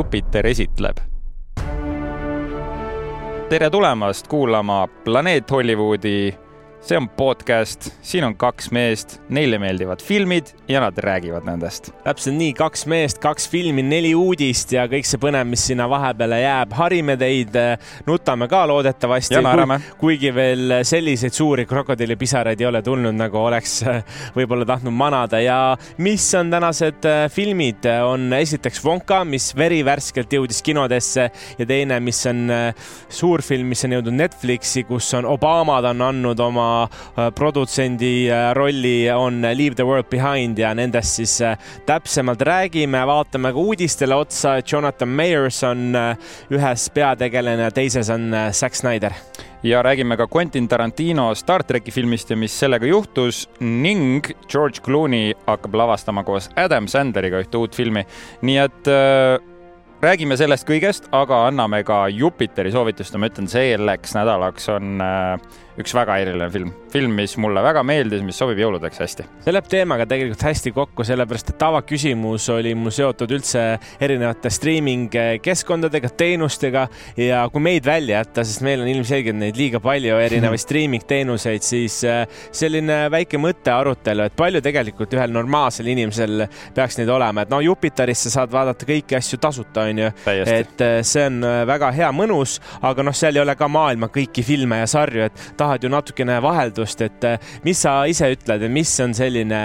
Jupiter esitleb. tere tulemast kuulama Planeet Hollywoodi see on podcast, siin on kaks meest, neile meeldivad filmid ja nad räägivad nendest. täpselt nii, kaks meest, kaks filmi, neli uudist ja kõik see põnev, mis sinna vahepeale jääb. harime teid, nutame ka loodetavasti. ja naerame Ku,. kuigi veel selliseid suuri krokodillipisaraid ei ole tulnud, nagu oleks võib-olla tahtnud manada ja mis on tänased äh, filmid, on esiteks Wonka, mis verivärskelt jõudis kinodesse ja teine, mis on äh, suurfilm, mis on jõudnud Netflixi, kus on Obamad on andnud oma Äh, produtsendi äh, rolli on Leave the World Behind ja nendest siis äh, täpsemalt räägime, vaatame ka uudistele otsa. Jonathan Mayers on ühes peategelane ja teises on Zack Snyder ja räägime ka Quentin Tarantino Star tracki filmist ja mis sellega juhtus ning George Clooney hakkab lavastama koos Adam Sandleriga ühte uut filmi. nii et räägime sellest kõigest, aga anname ka Jupiteri soovitust ja ma ütlen, selleks nädalaks on äh, üks väga eriline film, film, mis mulle väga meeldis, mis sobib jõuludeks hästi. see läheb teemaga tegelikult hästi kokku, sellepärast et tavaküsimus oli mul seotud üldse erinevate streaming keskkondadega, teenustega ja kui meid välja jätta, sest meil on ilmselgelt neid liiga palju erinevaid streaming teenuseid, siis äh, selline väike mõttearutelu, et palju tegelikult ühel normaalsel inimesel peaks neid olema, et no Jupiteris sa saad vaadata kõiki asju tasuta, onju. et äh, see on väga hea, mõnus, aga noh, seal ei ole ka maailma kõiki filme ja sarju, et tahad tahad ju natukene vaheldust, et eh, mis sa ise ütled, mis on selline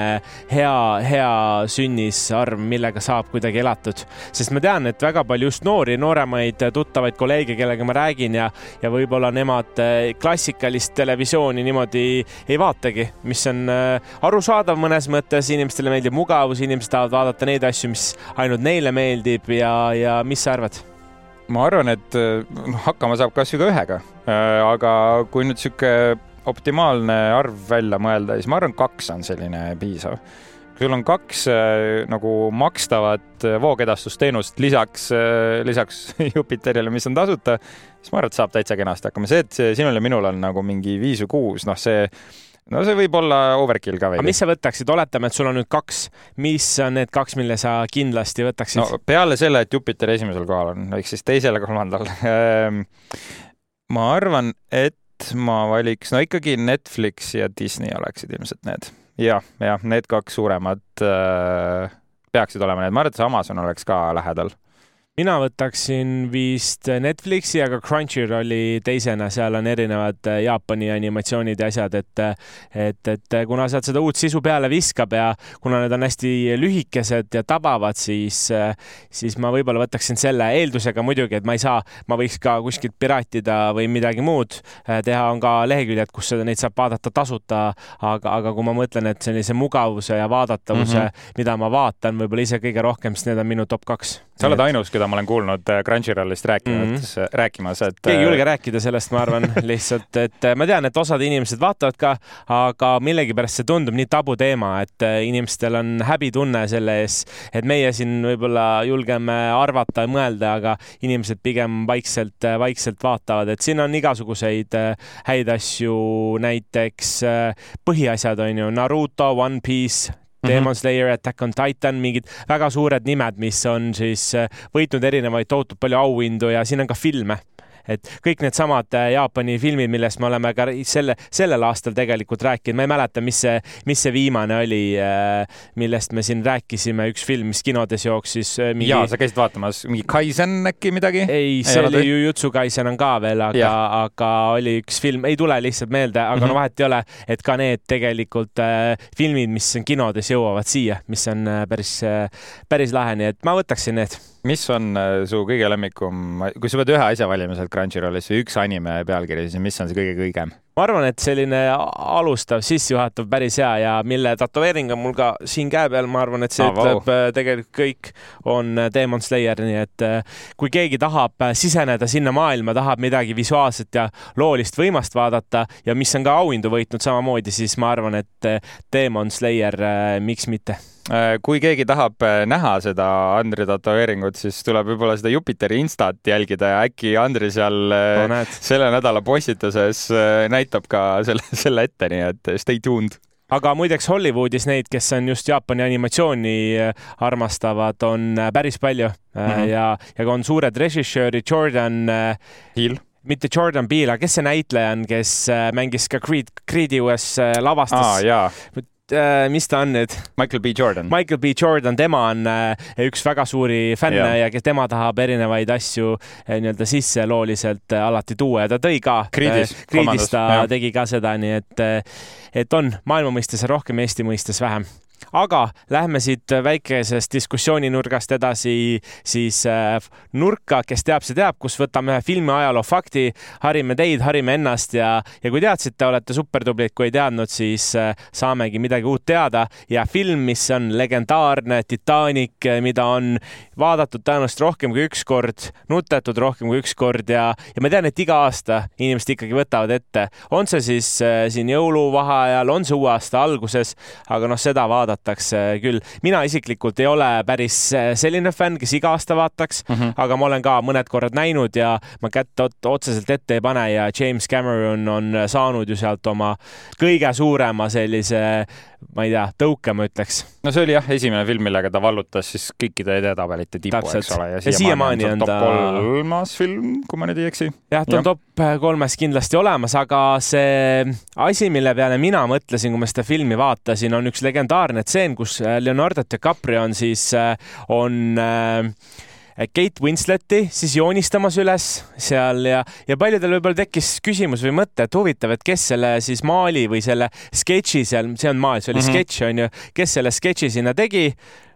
hea, hea sünnisarv, millega saab kuidagi elatud? sest ma tean, et väga palju just noori, nooremaid tuttavaid kolleege, kellega ma räägin ja, ja võib-olla nemad eh, klassikalist televisiooni niimoodi ei vaatagi, mis on eh, arusaadav mõnes mõttes, inimestele meeldib mugavus, inimesed tahavad vaadata neid asju, mis ainult neile meeldib ja, ja mis sa arvad? Ma arvan, et noh, hakkama saab kasvõi ka ühega, äh, aga kui nüüd sihuke optimaalne arv välja mõelda, siis ma arvan, kaks on selline piisav. kui sul on kaks äh, nagu makstavat voogedastusteenust lisaks, lisaks Jupiterile, mis on tasuta, siis ma arvan, et saab täitsa kenasti hakkama. see, et sinul ja minul on nagu mingi viis või kuus, noh, see no see võib olla overkill ka veidi. aga mis sa võtaksid, oletame, et sul on nüüd kaks, mis on need kaks, mille sa kindlasti võtaksid? no peale selle, et Jupiter esimesel kohal on, ehk siis teisel ja kolmandal ehm, ma arvan, et ma valiks, no ikkagi Netflix ja Disney oleksid ilmselt need ja,. jah, jah, need kaks suuremat äh, peaksid olema need, ma arvan, et see Amazon oleks ka lähedal mina võtaksin vist Netflixi, aga Crunchyrolli teisena, seal on erinevad äh, Jaapani animatsioonid ja asjad, et et, et kuna sealt seda uut sisu peale viskab ja kuna need on hästi lühikesed ja tabavad, siis, siis ma võib-olla võtaksin selle eeldusega muidugi, et ma ei saa, ma võiks ka kuskilt piraatida või midagi muud äh, teha, on ka leheküljed, kus seda, neid saab vaadata tasuta, aga, aga kui ma mõtlen, et sellise mugavuse ja vaadatavuse mm, -hmm. mida ma vaatan võib-olla ise kõige rohkem, siis need on minu top kaks. sa oled ainus, keda ma olen kuulnud äh, Crunchyrollist rääkimas mm, -hmm. rääkimas, et. keegi ei julge äh, rääkida sellest, ma arvan lihtsalt, et äh, ma tean, et osad inimesed vaatavad ka, aga millegipärast see tundub nii tabuteema, et inimestel on häbitunne selle ees, et meie siin võib-olla julgeme arvata ja mõelda, aga inimesed pigem vaikselt, vaikselt vaatavad, et siin on igasuguseid häid asju, näiteks põhiasjad on ju Naruto, One Piece Mhm. Demon Slayer, Attack on Titan, mingid väga suured nimed, mis on siis äh, võitnud erinevaid tohutult palju auhindu ja siin on ka filme et kõik needsamad äh, Jaapani filmid, millest me oleme ka selle, sellel aastal tegelikult rääkinud, ma ei mäleta, mis see, mis see viimane oli, äh, millest me siin rääkisime, üks film, mis kinodes jooksis äh, mingi.... ja sa käisid vaatamas mingi Kaisen äkki midagi? ei, see ei oli Jujutsu Kaisen on ka veel, aga, aga oli üks film, ei tule lihtsalt meelde, aga mm -hmm. no vahet ei ole, et ka need tegelikult äh, filmid, mis kinodes jõuavad siia, mis on äh, päris äh,, päris lahe, nii et ma võtaksin need mis on äh, su kõige lemmikum, kui sa pead ühe asja valima sealt Crunchyrollis või üks anime pealkiri, siis mis on see kõige kõigem? ma arvan, et selline alustav, sissejuhatav päris hea ja mille tätoveering on mul ka siin käe peal, ma arvan, et see ah, ütleb wow. Äh, tegelikult kõik, on äh, Demon Slayer, nii et kui keegi tahab siseneda sinna maailma, tahab midagi visuaalset ja loolist võimast vaadata ja mis on ka auhindu võitnud samamoodi, siis ma arvan, et Demon Slayer, miks mitte kui keegi tahab äh, näha seda Andri tätoveeringut, siis tuleb võib-olla seda Jupiteri instat jälgida ja äkki Andri seal no, selle nädala postituses näitab ka selle, selle ette, nii et stay tuned aga muideks Hollywoodis neid, kes on just Jaapani animatsiooni armastavad, on päris palju mm -hmm. ja, ja on suured režissöörid, Jordan Hill mitte Jordan Peele, aga kes see näitleja on, kes mängis ka Creed, Creed'i uues lavastas ah,? Äh, mis ta on nüüd? Michael B Jordan. Michael B Jordan, tema on äh, üks väga suuri fänne ja, ja kes tema tahab erinevaid asju äh, nii-öelda sisselooliselt alati tuua ja ta tõi ka. Creed'is. Creed'is ta ja. tegi ka seda, nii et, et on maailma mõistes rohkem, Eesti mõistes vähem aga lähme siit väikesest diskussiooninurgast edasi siis äh, nurka, kes teab, see teab, kus võtame ühe filmi ajaloo fakti, harime teid, harime ennast ja, ja kui teadsite, olete supertublid, kui ei teadnud, siis äh, saamegi midagi uut teada. Ja film, mis on legendaarne, Titanic, mida on vaadatud tõenäoliselt rohkem kui üks kord, nutetud rohkem kui üks kord ja, ja ma tean, et iga aasta inimesed ikkagi võtavad ette, on see siis äh, siin jõuluvaheajal, on see uue aasta alguses, aga noh, seda vaadata vaadatakse küll. mina isiklikult ei ole päris äh, selline fänn, kes iga aasta vaataks mm, -hmm. aga ma olen ka mõned korrad näinud ja ma kätt otseselt ette ei pane ja James Cameron on saanud ju sealt oma kõige suurema sellise ma ei tea, tõuke, ma ütleks. no see oli jah, esimene film, millega ta vallutas siis kõikide edetabelite tipu, eks ole. ja siiamaani on ta. kolmas film, kui ma nüüd ei eksi. jah, ta on ja. top kolmes kindlasti olemas, aga see asi, mille peale mina mõtlesin, kui ma seda filmi vaatasin, on üks legendaarne tseen, kus Leonardo DiCaprio on siis, on äh, Kate Winsleti siis joonistamas üles seal ja, ja paljudel võib-olla tekkis küsimus või mõte, et huvitav, et kes selle siis maali või selle sketši seal, see on maal, see oli mm -hmm. sketš on ju, kes selle sketši sinna tegi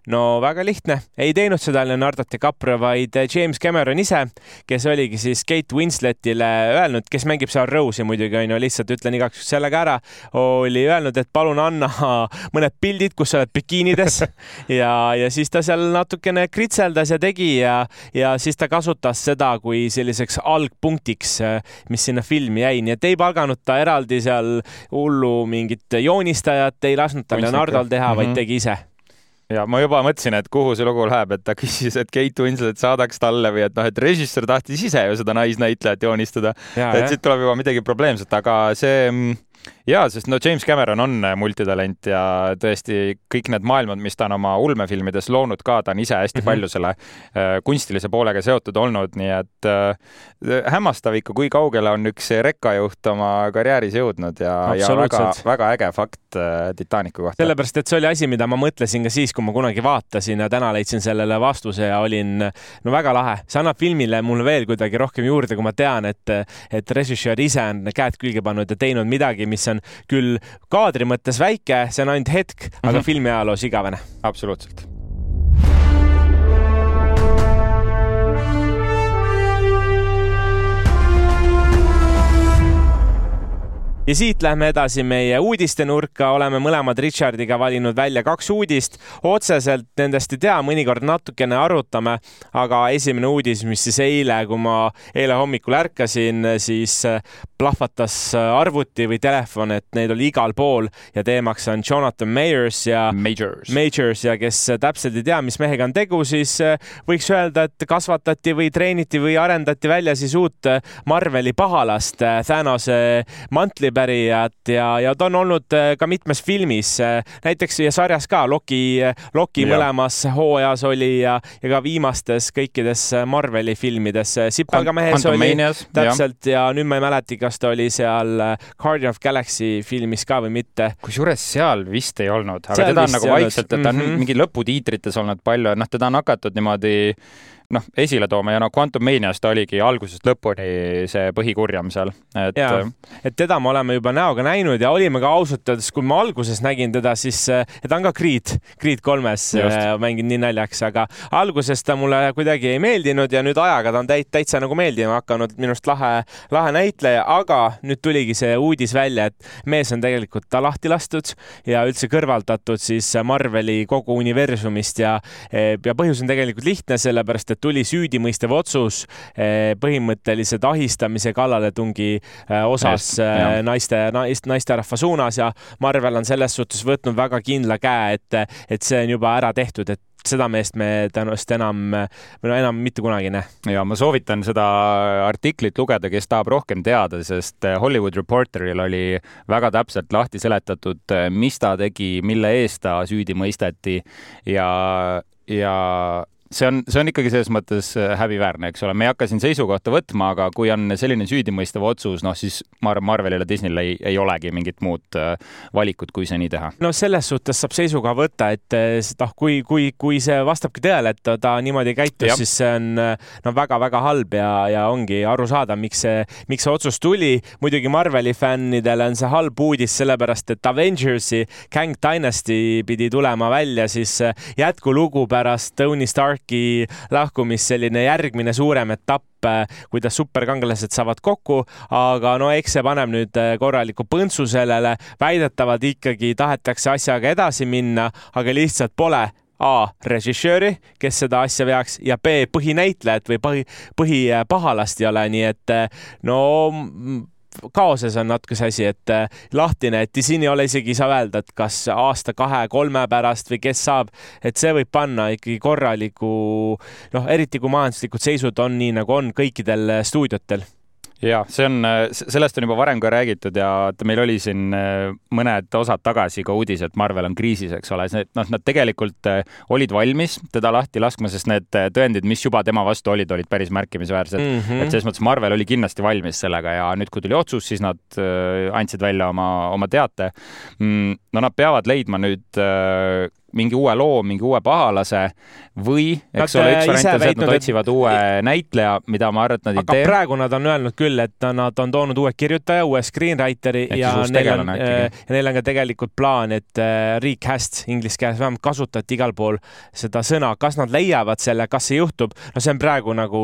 no väga lihtne, ei teinud seda Leonardo DiCaprio, vaid James Cameron ise, kes oligi siis Kate Winsletile öelnud, kes mängib seal Rose'i muidugi onju, lihtsalt ütlen igaks juhuks selle ka ära, oli öelnud, et palun anna mõned pildid, kus sa oled bikiinides ja, ja siis ta seal natukene kritseldas ja tegi ja, ja siis ta kasutas seda kui selliseks algpunktiks, mis sinna filmi jäi, nii et ei palganud ta eraldi seal hullu mingit joonistajat, ei lasknud tal Leonardol teha mm, -hmm. vaid mhm. tegi ise ja ma juba mõtlesin, et kuhu see lugu läheb, et ta küsis, et Kate Winslet saadaks talle või et noh, et režissöör tahtis ise ju seda naisnäitlejat joonistada. et siit tuleb juba midagi probleemset, aga see mm, ja, sest no James Cameron on multitalent ja tõesti kõik need maailmad, mis ta on oma ulmefilmides loonud ka, ta on ise hästi mm -hmm. palju selle äh, kunstilise poolega seotud olnud, nii et äh, hämmastav ikka, kui kaugele on üks rekkajuht oma karjääris jõudnud ja, ja väga, väga äge fakt äh, Titanicu kohta. sellepärast, et see oli asi, mida ma mõtlesin ka siis, kui ma kunagi vaatasin ja täna leidsin sellele vastuse ja olin no väga lahe. see annab filmile mulle veel kuidagi rohkem juurde, kui ma tean, et, et režissöör ise on käed külge pannud ja teinud midagi, mis on küll kaadri mõttes väike, see on ainult hetk, aga mm -hmm. filmi ajaloos igavene. absoluutselt ja siit lähme edasi meie uudistenurka, oleme mõlemad Richardiga valinud välja kaks uudist. otseselt nendest ei tea, mõnikord natukene arutame, aga esimene uudis, mis siis eile, kui ma eile hommikul ärkasin, siis äh, plahvatas äh, arvuti või telefon, et neid oli igal pool ja teemaks on Jonathan Mayers ja Majors, Majors ja kes täpselt ei tea, mis mehega on tegu, siis äh, võiks öelda, et kasvatati või treeniti või arendati välja siis uut Marveli pahalast, Thanose mantli arupärijat ja, ja ta on olnud äh, ka mitmes filmis, äh, näiteks ja sarjas ka Loki, äh, Loki ja. mõlemas hooajas oli ja, ja ka viimastes kõikides Marveli filmides. sipelgamehes oli täpselt ja. ja nüüd ma ei mäleta, kas ta oli seal Guardian of Galaxy filmis ka või mitte. kusjuures seal vist ei olnud, aga seal teda on nagu vaikselt, et ta on mm -hmm. mingi lõputiitrites olnud palju, et noh, teda on hakatud niimoodi noh, esile tooma ja no Quantum Manias ta oligi algusest lõpuni see põhikurjam seal, et. et teda me oleme juba näoga näinud ja olime ka ausalt öeldes, kui ma alguses nägin teda, siis ta on ka Creed, Creed kolmes äh, mänginud nii naljaks, aga alguses ta mulle kuidagi ei meeldinud ja nüüd ajaga ta on täit-, täitsa nagu meeldima hakanud, minu arust lahe, lahe näitleja, aga nüüd tuligi see uudis välja, et mees on tegelikult ta lahti lastud ja üldse kõrvaldatud siis Marveli kogu universumist ja, ja põhjus on tegelikult lihtne, sellepärast et et tuli süüdimõistev otsus eh, põhimõtteliselt ahistamise kallaletungi eh, osas eh, naiste, naisterahva suunas ja Marvel on selles suhtes võtnud väga kindla käe, et, et see on juba ära tehtud, et seda meest me tõenäoliselt enam, või no enam mitte kunagi ei näe. ja ma soovitan seda artiklit lugeda, kes tahab rohkem teada, sest Hollywood Reporteril oli väga täpselt lahti seletatud, mis ta tegi, mille eest ta süüdi mõisteti ja, ja see on, see on ikkagi selles mõttes äh, häbiväärne, eks ole, me ei hakka siin seisukohta võtma, aga kui on selline süüdimõistev otsus, noh siis ma arvan, Marvelil ja Disneyl ei, ei olegi mingit muud äh, valikut, kui see nii teha. no selles suhtes saab seisukoha võtta, et äh, noh, kui, kui, kui see vastabki tõele, et ta, niimoodi käitus, siis see on no väga-väga halb ja, ja ongi arusaadav, miks see, miks see otsus tuli. muidugi Marveli fännidele on see halb uudis, sellepärast et Avengersi Kang Dynasty pidi tulema välja siis jätkulugu pärast Tony Stark Starki lahkumist selline järgmine suurem etapp, äh, kuidas superkangelased saavad kokku, aga no eks see paneb nüüd äh, korraliku põntsu sellele. väidetavalt ikkagi tahetakse asjaga edasi minna, aga lihtsalt pole A režissööri, kes seda asja veaks ja B põhinäitlejat või põhi, põhipahalast ei ole, nii et äh, no kaoses on natuke see asi, et äh, lahtine, et siin ei ole isegi, ei saa öelda, et kas aasta, kahe, kolme pärast või kes saab, et see võib panna ikkagi korraliku, noh, eriti kui majanduslikud seisud on nii, nagu on kõikidel stuudiotel ja see on, sellest on juba varem ka räägitud ja meil oli siin äh, mõned osad tagasi ka uudis, et Marvel on kriisis, eks ole, noh, nad tegelikult äh, olid valmis teda lahti laskma, sest need äh, tõendid, mis juba tema vastu olid, olid päris märkimisväärsed mm. -hmm. et selles mõttes Marvel oli kindlasti valmis sellega ja nüüd, kui tuli otsus, siis nad andsid välja oma, oma teate. Mm, no nad peavad leidma nüüd mingi uue loo, mingi uue pahalase või, eks nad ole, üks variant on see, et nad otsivad et... uue näitleja, mida ma arvan, et nad ei aga tee. praegu nad on öelnud küll, et nad on toonud uue kirjutaja, uue screenwriteri Ehk ja neil on, äh, ja neil on ka tegelikult plaan, et äh, recast inglise keeles vähemalt kasutati igal pool seda sõna, kas nad leiavad selle, kas see juhtub, no see on praegu nagu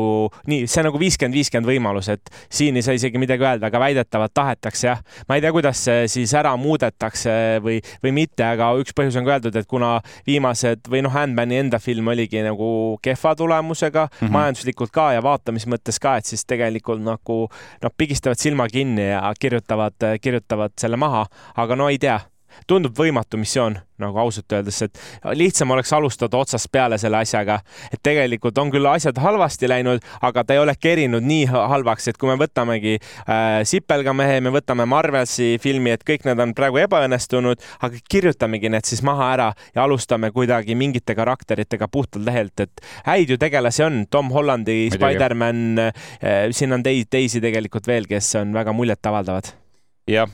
nii, see on nagu viiskümmend, viiskümmend võimalus, et siin ei saa isegi midagi öelda, aga väidetavalt tahetakse jah. ma ei tea, kuidas see siis ära muudetakse või, või mitte, aga üks põhjus on ka öeldud, et kuna viimased või noh, Ant-Mani enda film oligi nagu kehva tulemusega mm, -hmm. majanduslikult ka ja vaatamise mõttes ka, et siis tegelikult nagu noh, pigistavad silma kinni ja kirjutavad, kirjutavad selle maha, aga no ei tea tundub võimatu missioon, nagu ausalt öeldes, et lihtsam oleks alustada otsast peale selle asjaga. et tegelikult on küll asjad halvasti läinud, aga ta ei ole kerinud nii halvaks, et kui me võtamegi äh, Sipelga mehe, me võtame Marvelsi filmi, et kõik need on praegu ebaõnnestunud, aga kirjutamegi need siis maha ära ja alustame kuidagi mingite karakteritega puhtalt lehelt, et häid ju tegelasi on, Tom Hollandi Spider-man äh,, siin on teisi, teisi tegelikult veel, kes on väga muljetavaldavad jah,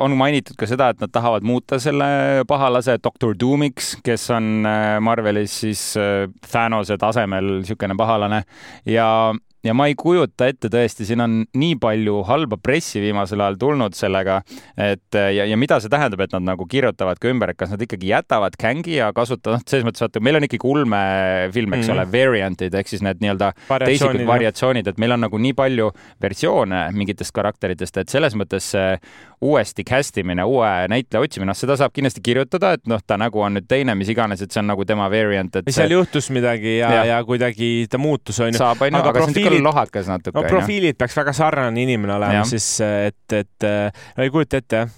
on mainitud ka seda, et nad tahavad muuta selle pahalase Doctor Doomiks, kes on äh, Marvelis siis äh, Thanose tasemel niisugune pahalane. Ja ja ma ei kujuta ette tõesti, siin on nii palju halba pressi viimasel ajal tulnud sellega, et ja, ja mida see tähendab, et nad nagu kirjutavad ka ümber, et kas nad ikkagi jätavad Kangi ja kasutavad, noh, selles mõttes vaata, meil on ikkagi ulmefilm, eks mm. ole, variant'id ehk siis need nii-öelda teisikud variatsioonid, et meil on nagu nii palju versioone mingitest karakteritest, et selles mõttes uuesti cast imine, uue näitleja otsimine, noh, seda saab kindlasti kirjutada, et noh, ta nägu on nüüd teine, mis iganes, et see on nagu tema variant, et. seal juhtus midagi ja, ja., ja kuidagi ta muutus, onju. aga, aga profiilid... lohakas natuke. no profiilid peaks väga sarnane inimene olema, siis et, et no ei kujuta ette, jah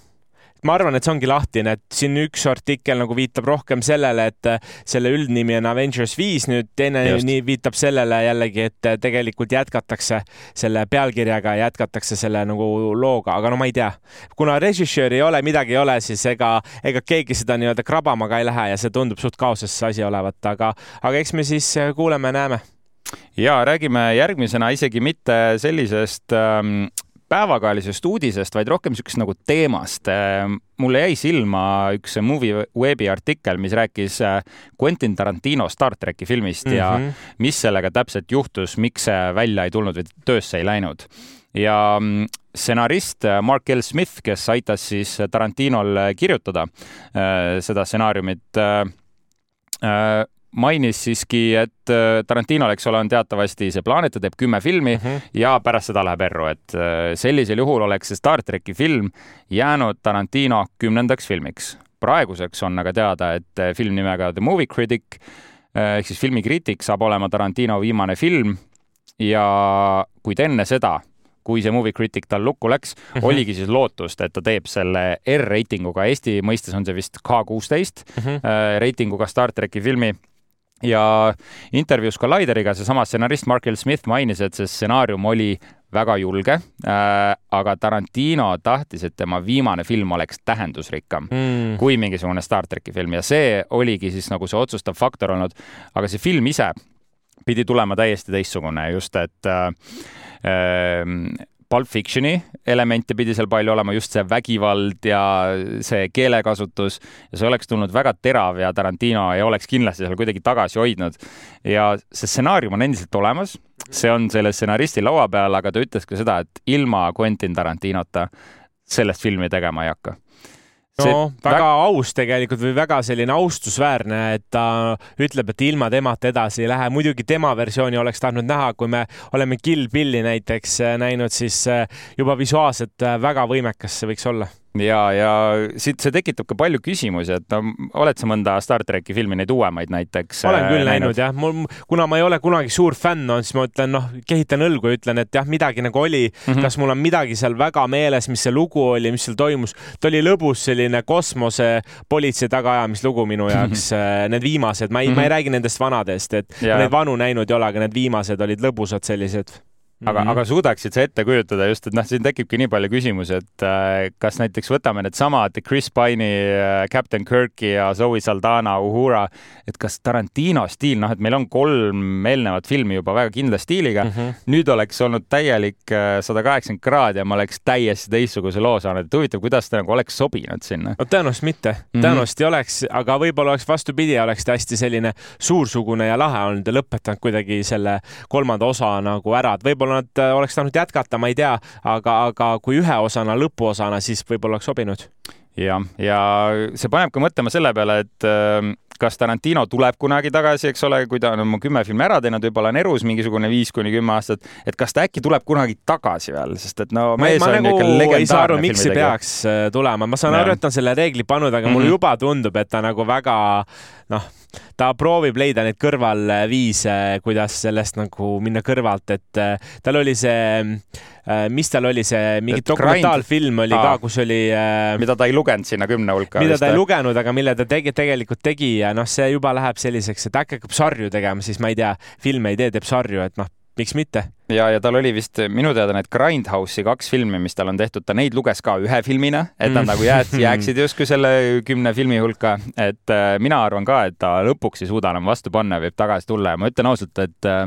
ma arvan, et see ongi lahtine, et siin üks artikkel nagu viitab rohkem sellele, et äh, selle üldnimi on Avengers viis, nüüd teine Just. nii viitab sellele jällegi, et äh, tegelikult jätkatakse selle pealkirjaga, jätkatakse selle nagu looga, aga no ma ei tea. kuna režissööri ei ole, midagi ei ole, siis ega, ega keegi seda nii-öelda krabama ka ei lähe ja see tundub suht kaoses asi olevat, aga, aga eks me siis äh, kuuleme-näeme ja räägime järgmisena isegi mitte sellisest ähm, päevakajalisest uudisest, vaid rohkem niisugusest nagu teemast. Ehm, mulle jäi silma üks Movie Webi artikkel, mis rääkis äh, Quentin Tarantino Star tracki filmist mm -hmm. ja mhm. mis sellega täpselt juhtus, miks see välja ei tulnud või töösse ei läinud. ja mm, stsenarist äh, Mark L. Smith, kes aitas siis Tarantinol kirjutada äh, seda stsenaariumit mainis siiski, et äh, Tarantinol, eks ole, on teatavasti see plaan, et ta teeb kümme filmi mm -hmm. ja pärast seda läheb erru, et äh, sellisel juhul oleks see Star tracki film jäänud Tarantino kümnendaks filmiks. praeguseks on aga teada, et äh, film nimega The Movie Critic ehk siis filmikriitik saab olema Tarantino viimane film ja kuid enne seda kui see Movie Critic tal lukku läks -hmm. oligi siis lootust, et ta teeb selle R-reitinguga, Eesti mõistes on see vist K kuusteist -hmm. reitinguga Star tracki filmi ja intervjuus Collideriga seesama stsenarist Markel Smith mainis, et see stsenaarium oli väga julge äh,, aga Tarantino tahtis, et tema viimane film oleks tähendusrikkam mm. kui mingisugune Star tracki film ja see oligi siis nagu see otsustav faktor olnud. aga see film ise pidi tulema täiesti teistsugune, just et äh, äh, Pulp Fictioni elemente pidi seal palju olema, just see vägivald ja see keelekasutus. Ja see oleks tulnud väga terav ja Tarantino ei oleks kindlasti seal kuidagi tagasi hoidnud. ja see stsenaarium on endiselt olemas, see on selle stsenaristi laua peal, aga ta ütles ka seda, et ilma Quentin Tarantinota sellest filmi tegema ei hakka no väga väg... aus tegelikult või väga selline austusväärne, et ta ütleb, et ilma temata edasi ei lähe. muidugi tema versiooni oleks tahtnud näha, kui me oleme Kill Billi näiteks äh, näinud, siis äh, juba visuaalselt äh, väga võimekas see võiks olla ja, ja siit see tekitab ka palju küsimusi, et no oled sa mõnda Star tracki filmi, neid uuemaid näiteks? olen küll äh, näinud jah, mul, kuna ma ei ole kunagi suur fänn olnud, siis ma ütlen, noh, kehitan õlgu ja ütlen, et jah, midagi nagu oli mm. -hmm. kas mul on midagi seal väga meeles, mis see lugu oli, mis seal toimus? ta oli lõbus selline kosmose politsei tagaajamislugu minu jaoks mm, -hmm. need viimased, ma ei mm, -hmm. ma ei mhm. räägi nendest vanadest, et yeah. neid vanu näinud ei ole, aga need viimased olid lõbusad sellised aga mm, -hmm. aga suudaksid sa ette kujutada just, et noh, siin tekibki nii palju küsimusi, et äh, kas näiteks võtame needsamad Chris Pine'i äh,, Captain Kirki ja Zoe Saldana, Uhura, et kas Tarantino stiil, noh, et meil on kolm eelnevat filmi juba väga kindla stiiliga mm, -hmm. nüüd oleks olnud täielik äh, sada kaheksakümmend kraadi ja ma oleks täiesti teistsuguse loo saanud, et huvitav, kuidas ta nagu oleks sobinud sinna? no tõenäoliselt mitte mm, -hmm. tõenäoliselt ei oleks, aga võib-olla oleks vastupidi, oleks ta hästi selline suursugune ja lahe olnud ja lõpetanud kuidagi selle kolmanda osa nagu ära, et võib-olla võib-olla nad äh, oleks tahtnud jätkata, ma ei tea, aga, aga kui ühe osana, lõpuosana, siis võib-olla oleks sobinud. jah, ja see paneb ka mõtlema selle peale, et äh, kas Tarantino tuleb kunagi tagasi, eks ole, kui ta on oma kümme filmi ära teinud, võib-olla on erus mingisugune viis kuni kümme aastat, et kas ta äkki tuleb kunagi tagasi veel, sest et no mees ma, ma on nagu ikka legendaarne ei saa aru, miks see peaks äh, tulema, ma saan ja. aru, et ta on selle reegli pannud, aga mm -hmm. mulle mhm. juba tundub, et ta nagu väga noh ta proovib leida neid kõrvalviise, kuidas sellest nagu minna kõrvalt, et äh, tal oli see, äh, mis tal oli see, mingi dokumentaalfilm oli Aa, ka, kus oli. Äh, mida ta ei lugenud sinna kümne hulka. mida ta ei lugenud, aga mille ta tegi, tegelikult tegi ja noh, see juba läheb selliseks, et äkki hakkab sarju tegema, siis ma ei tea, filme ei tee, teeb sarju, et noh miks mitte? ja, ja tal oli vist minu teada need Grindhouse'i kaks filmi, mis tal on tehtud, ta neid luges ka ühe filmina, et nad mm. nagu jääd, jääksid justkui selle kümne filmi hulka, et äh, mina arvan ka, et ta lõpuks ei suuda enam vastu panna, võib tagasi tulla ja ma ütlen ausalt, et äh,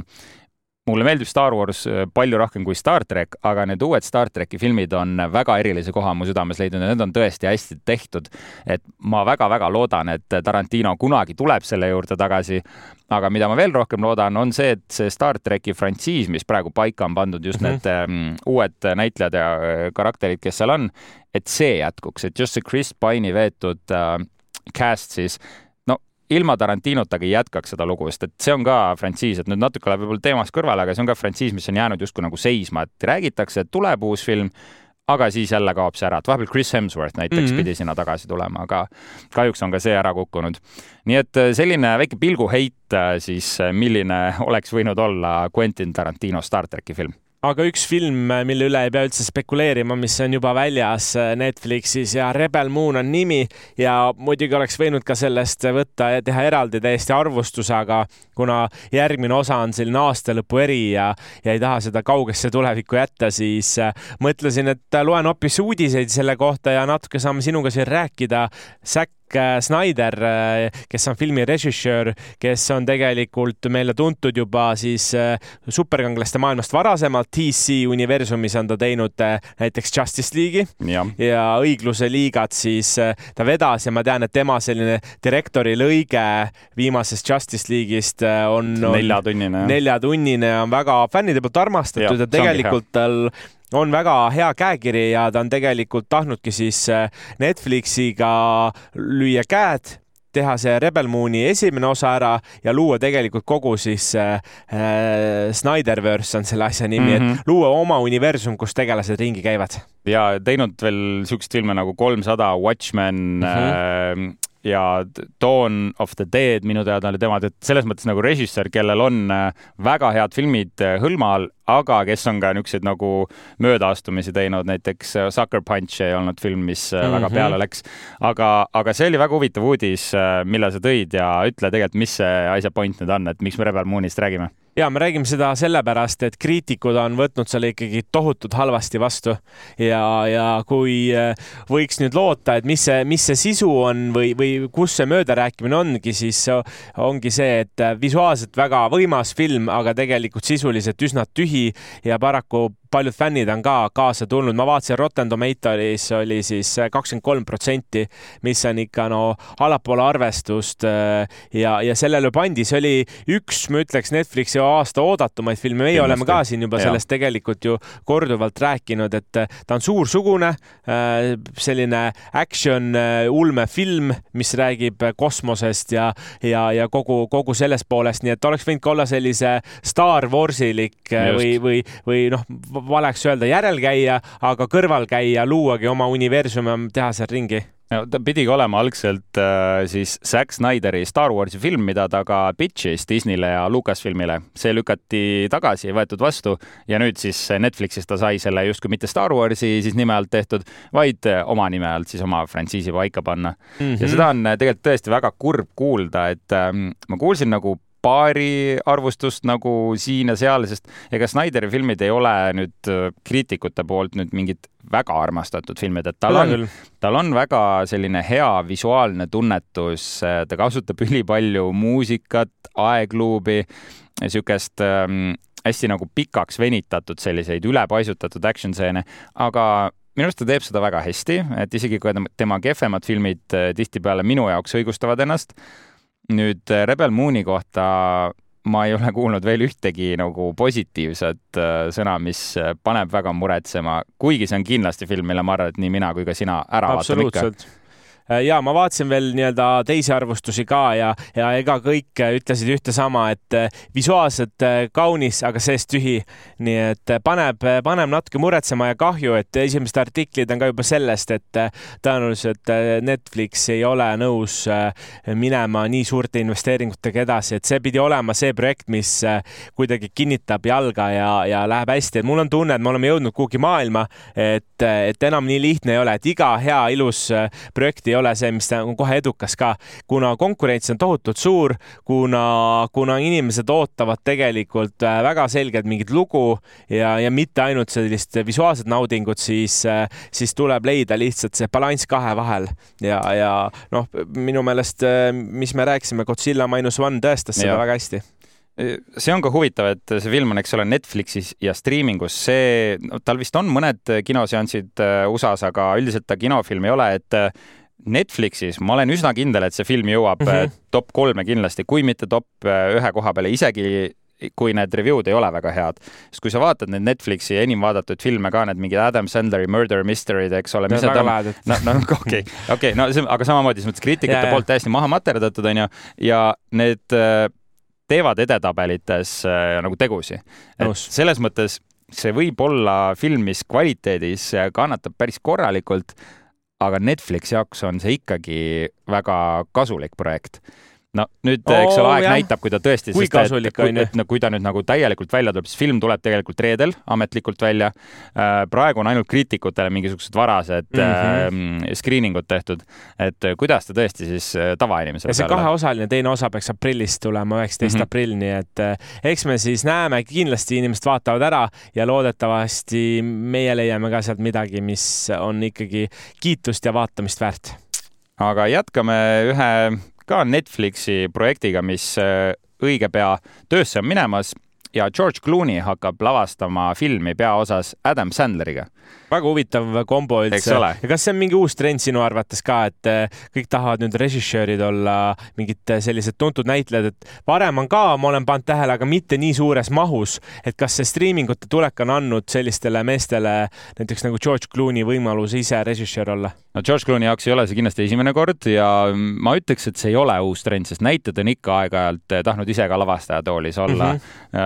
mulle meeldib Star Wars äh, palju rohkem kui Star track, aga need uued Star tracki filmid on väga erilise koha mu südames leidnud ja need on tõesti hästi tehtud. et ma väga-väga loodan, et Tarantino kunagi tuleb selle juurde tagasi. aga mida ma veel rohkem loodan, on see, et see Star tracki frantsiis, mis praegu paika on pandud, just mm -hmm. need uued näitlejad ja äh, karakterid, kes seal on, et see jätkuks, et just see Chris Pine'i veetud uh, cast siis ilma Tarantinotagi jätkaks seda lugu, sest et see on ka frantsiis, et nüüd natuke läheb võib-olla teemast kõrvale, aga see on ka frantsiis, mis on jäänud justkui nagu seisma, et räägitakse, et tuleb uus film, aga siis jälle kaob see ära, et vahepeal Chris Hemsworth näiteks mm -hmm. pidi sinna tagasi tulema, aga kahjuks on ka see ära kukkunud. nii et äh, selline väike pilguheit äh, siis, äh, milline oleks võinud olla Quentin Tarantino Star tracki film aga üks film, mille üle ei pea üldse spekuleerima, mis on juba väljas äh, Netflixis ja Rebel Moon on nimi ja muidugi oleks võinud ka sellest võtta ja teha eraldi täiesti arvustuse, aga kuna järgmine osa on selline aastalõpu eri ja, ja ei taha seda kaugesse tulevikku jätta, siis äh, mõtlesin, et loen hoopis uudiseid selle kohta ja natuke saame sinuga siin rääkida. Zack Zack äh, Snyder, äh, kes on filmi režissöör, kes on tegelikult meile tuntud juba siis äh, superkanglaste maailmast varasemalt. DC universumis on ta teinud näiteks Justice League'i. Ja, ja Õigluse liigat siis ta vedas ja ma tean, et tema selline direktori lõige viimasest Justice League'ist on, on neljatunnine, neljatunnine on väga fännide poolt armastatud ja, ja tegelikult tal on väga hea käekiri ja ta on tegelikult tahtnudki siis äh, Netflixiga lüüa käed teha see Rebel Mooni esimene osa ära ja luua tegelikult kogu siis äh, äh Snyderverse on selle asja nimi mm, -hmm. et mhm. luua oma universum, kus tegelased ringi käivad. ja teinud veel siukseid filme nagu kolmsada, Watchmen mm, -hmm. äh, ja Dawn of the Dead minu teada oli tema, et selles mõttes nagu režissöör, kellel on äh, väga head filmid hõlma all, aga kes on ka niisuguseid nagu möödaastumisi teinud, näiteks Sucker Punch ei olnud film, mis mm -hmm. väga mhm. peale läks. aga, aga see oli väga huvitav uudis, mille sa tõid ja ütle tegelikult, mis see asja point nüüd on, et miks me Rebel Moonist räägime ja me räägime seda sellepärast, et kriitikud on võtnud selle ikkagi tohutult halvasti vastu ja, ja kui äh, võiks nüüd loota, et mis see, mis see sisu on või, või kus see möödarääkimine ongi, siis ongi see, et visuaalselt väga võimas film, aga tegelikult sisuliselt üsna tühi ja paraku paljud fännid on ka kaasa tulnud, ma vaatasin Rotten Tomatoes oli siis kakskümmend kolm protsenti, mis on ikka no allapoole arvestust äh, ja, ja sellele pandi, see oli üks, ma ütleks, Netflixi aasta oodatumaid filme, meie Kindlasti. oleme ka siin juba sellest ja. tegelikult ju korduvalt rääkinud, et äh, ta on suursugune, äh, selline action ulmefilm, mis räägib kosmosest ja, ja, ja kogu, kogu sellest poolest, nii et oleks võinud ka olla sellise Star Warsilik Just. või, või, või noh, valeks öelda järelkäija, aga kõrvalkäija, luuagi oma universumi, teha seal ringi no ta pidigi olema algselt äh, siis Zack Snyderi Star Warsi film, mida ta ka pitch'is Disneyle ja Lucasfilmile. see lükati tagasi, ei võetud vastu ja nüüd siis Netflixis ta sai selle justkui mitte Star Warsi siis nime alt tehtud, vaid oma nime alt siis oma frantsiisi paika panna mm. -hmm. ja seda on tegelikult tõesti väga kurb kuulda, et ähm, ma kuulsin nagu paari arvustust nagu siin ja seal, sest ega Snyderi filmid ei ole nüüd äh, kriitikute poolt nüüd mingid väga armastatud filmid, et tal on, tal on väga selline hea visuaalne tunnetus, äh, ta kasutab ülipalju muusikat, aegluubi, niisugust ähm, hästi nagu pikaks venitatud selliseid ülepaisutatud action stseene, aga minu arust ta teeb seda väga hästi, et isegi kui tema kehvemad filmid äh, tihtipeale minu jaoks õigustavad ennast nüüd äh, Rebel Mooni kohta ma ei ole kuulnud veel ühtegi nagu positiivset äh, sõna, mis äh, paneb väga muretsema, kuigi see on kindlasti film, mille ma arvan, et nii mina kui ka sina ära vaatame ikka ja ma vaatasin veel nii-öelda teisi arvustusi ka ja, ja ega kõik äh, ütlesid ühte sama, et äh, visuaalselt kaunis, aga seest tühi. nii et paneb, paneb natuke muretsema ja kahju, et esimesed artiklid on ka juba sellest, et tõenäoliselt Netflix ei ole nõus minema nii suurte investeeringutega edasi, et see pidi olema see projekt, mis kuidagi kinnitab jalga ja, ja läheb hästi, et mul on tunne, et me oleme jõudnud kuhugi maailma, et, et enam nii lihtne ei ole, et iga hea ilus projekt ei ole see, mis on kohe edukas ka, kuna konkurents on tohutult suur, kuna, kuna inimesed ootavad tegelikult äh, väga selgelt mingit lugu ja, ja mitte ainult sellist visuaalset naudingut, siis, äh, siis tuleb leida lihtsalt see balanss kahe vahel. Ja, ja noh, minu meelest, äh, mis me rääkisime, Godzilla Minus One tõestas seda ja. väga hästi. See on ka huvitav, et see film on, eks ole, Netflixis ja striimingus, see tal vist on mõned kinoseansid USA-s, aga üldiselt ta kinofilm ei ole, et Netflixis ma olen üsna kindel, et see film jõuab mm -hmm. top kolme kindlasti, kui mitte top äh, ühe koha peale, isegi kui need review'd ei ole väga head. sest kui sa vaatad neid Netflixi enim vaadatud filme ka, need mingid Adam Sandleri Murder Mystery'd, eks ole, need on, no, no okei, okei, no see, aga samamoodi selles mõttes kriitikute yeah, poolt täiesti maha materdatud, onju, ja need äh, teevad edetabelites nagu tegusi. selles mõttes see võib olla film, mis kvaliteedis kannatab päris korralikult aga Netflixi jaoks on see ikkagi väga kasulik projekt no nüüd oh,, eks ole, aeg jah. näitab, kui ta tõesti, kui kasulik on ju. et no kui ta nüüd nagu täielikult välja tuleb, siis film tuleb tegelikult reedel ametlikult välja. Äh, praegu on ainult kriitikutele mingisugused varased mm -hmm. screening ud tehtud, et äh, kuidas ta tõesti siis äh, tavainimesele ja see kaheosaline teine osa peaks aprillis tulema, üheksateist mm -hmm. aprill, nii et eks me siis näeme, kindlasti inimesed vaatavad ära ja loodetavasti meie leiame ka sealt midagi, mis on ikkagi kiitust ja vaatamist väärt aga jätkame ühe ka Netflixi projektiga, mis äh, õige pea töösse on minemas ja George Clooney hakkab lavastama filmi peaosas Adam Sandleriga väga huvitav kombo üldse. ja kas see on mingi uus trend sinu arvates ka, et äh, kõik tahavad nüüd režissöörid olla mingid äh, sellised tuntud näitlejad, et varem on ka, ma olen pannud tähele, aga mitte nii suures mahus, et kas see striimingute tulek on andnud sellistele meestele, näiteks nagu George Clooney võimaluse ise režissöör olla? no George Clooney jaoks ei ole see kindlasti esimene kord ja ma ütleks, et see ei ole uus trend, sest näitlejad on ikka aeg-ajalt eh, tahtnud ise ka lavastaja toolis olla mm. -hmm.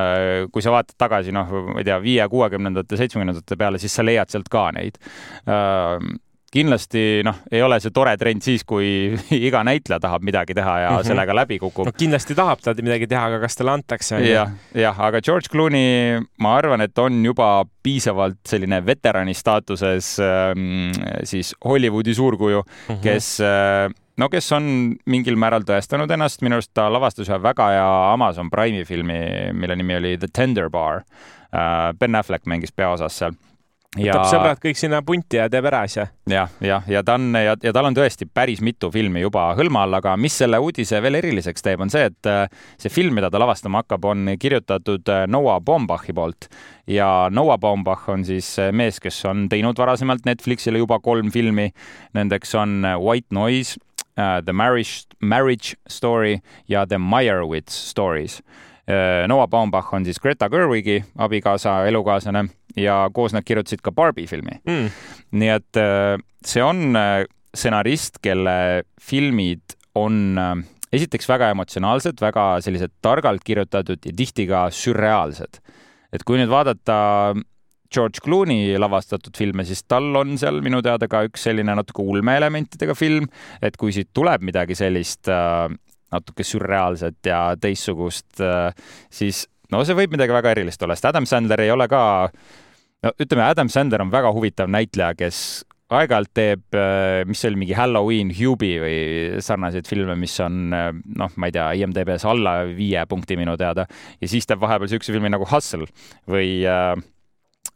Kui sa vaatad tagasi, noh, ma ei tea, viie, kuuekümnendate, seitsmekümnendate peale, siis sa leiad sealt ka neid. Äh, kindlasti noh, ei ole see tore trend siis, kui iga näitleja tahab midagi teha ja mm -hmm. sellega läbi kukub no,. kindlasti tahab ta midagi teha, aga kas talle antakse? jah, jah, aga George Clooney, ma arvan, et on juba piisavalt selline veterani staatuses ähm, siis Hollywoodi suurkuju mm, -hmm. kes äh, no kes on mingil määral tõestanud ennast, minu arust ta lavastas ühe väga hea Amazon Prime'i filmi, mille nimi oli The Tender Bar. Äh, ben Affleck mängis peaosas seal võtab sõbrad kõik sinna punti ja teeb ära asja. jah, jah, ja ta on ja, ja tal on tõesti päris mitu filmi juba hõlma all, aga mis selle uudise veel eriliseks teeb, on see, et äh, see film, mida ta lavastama hakkab, on kirjutatud äh, Noah Baumbachi poolt ja Noah Baumbach on siis mees, kes on teinud varasemalt Netflixile juba kolm filmi. Nendeks on White Noise, The Marriage, Marriage Story ja The Meyerowitz Stories. Noah Baumbach on siis Greta Gerwigi abikaasa, elukaaslane ja koos nad kirjutasid ka Barbi filmi. Mm.. nii et äh, see on äh, stsenarist, kelle filmid on esiteks väga emotsionaalsed, väga sellised targalt kirjutatud ja tihti ka sürreaalsed. et kui nüüd vaadata George Clooney lavastatud filme, siis tal on seal minu teada ka üks selline natuke ulmeelementidega film, et kui siit tuleb midagi sellist natuke sürreaalset ja teistsugust, siis no see võib midagi väga erilist olla, sest Adam Sandler ei ole ka no ütleme, Adam Sandler on väga huvitav näitleja, kes aeg-ajalt teeb, äh, mis see oli, mingi Halloween, Hubi või sarnaseid filme, mis on äh, noh, ma ei tea, IMDB-s alla viie punkti minu teada ja siis teeb vahepeal siukse filmi nagu Hustle või uh,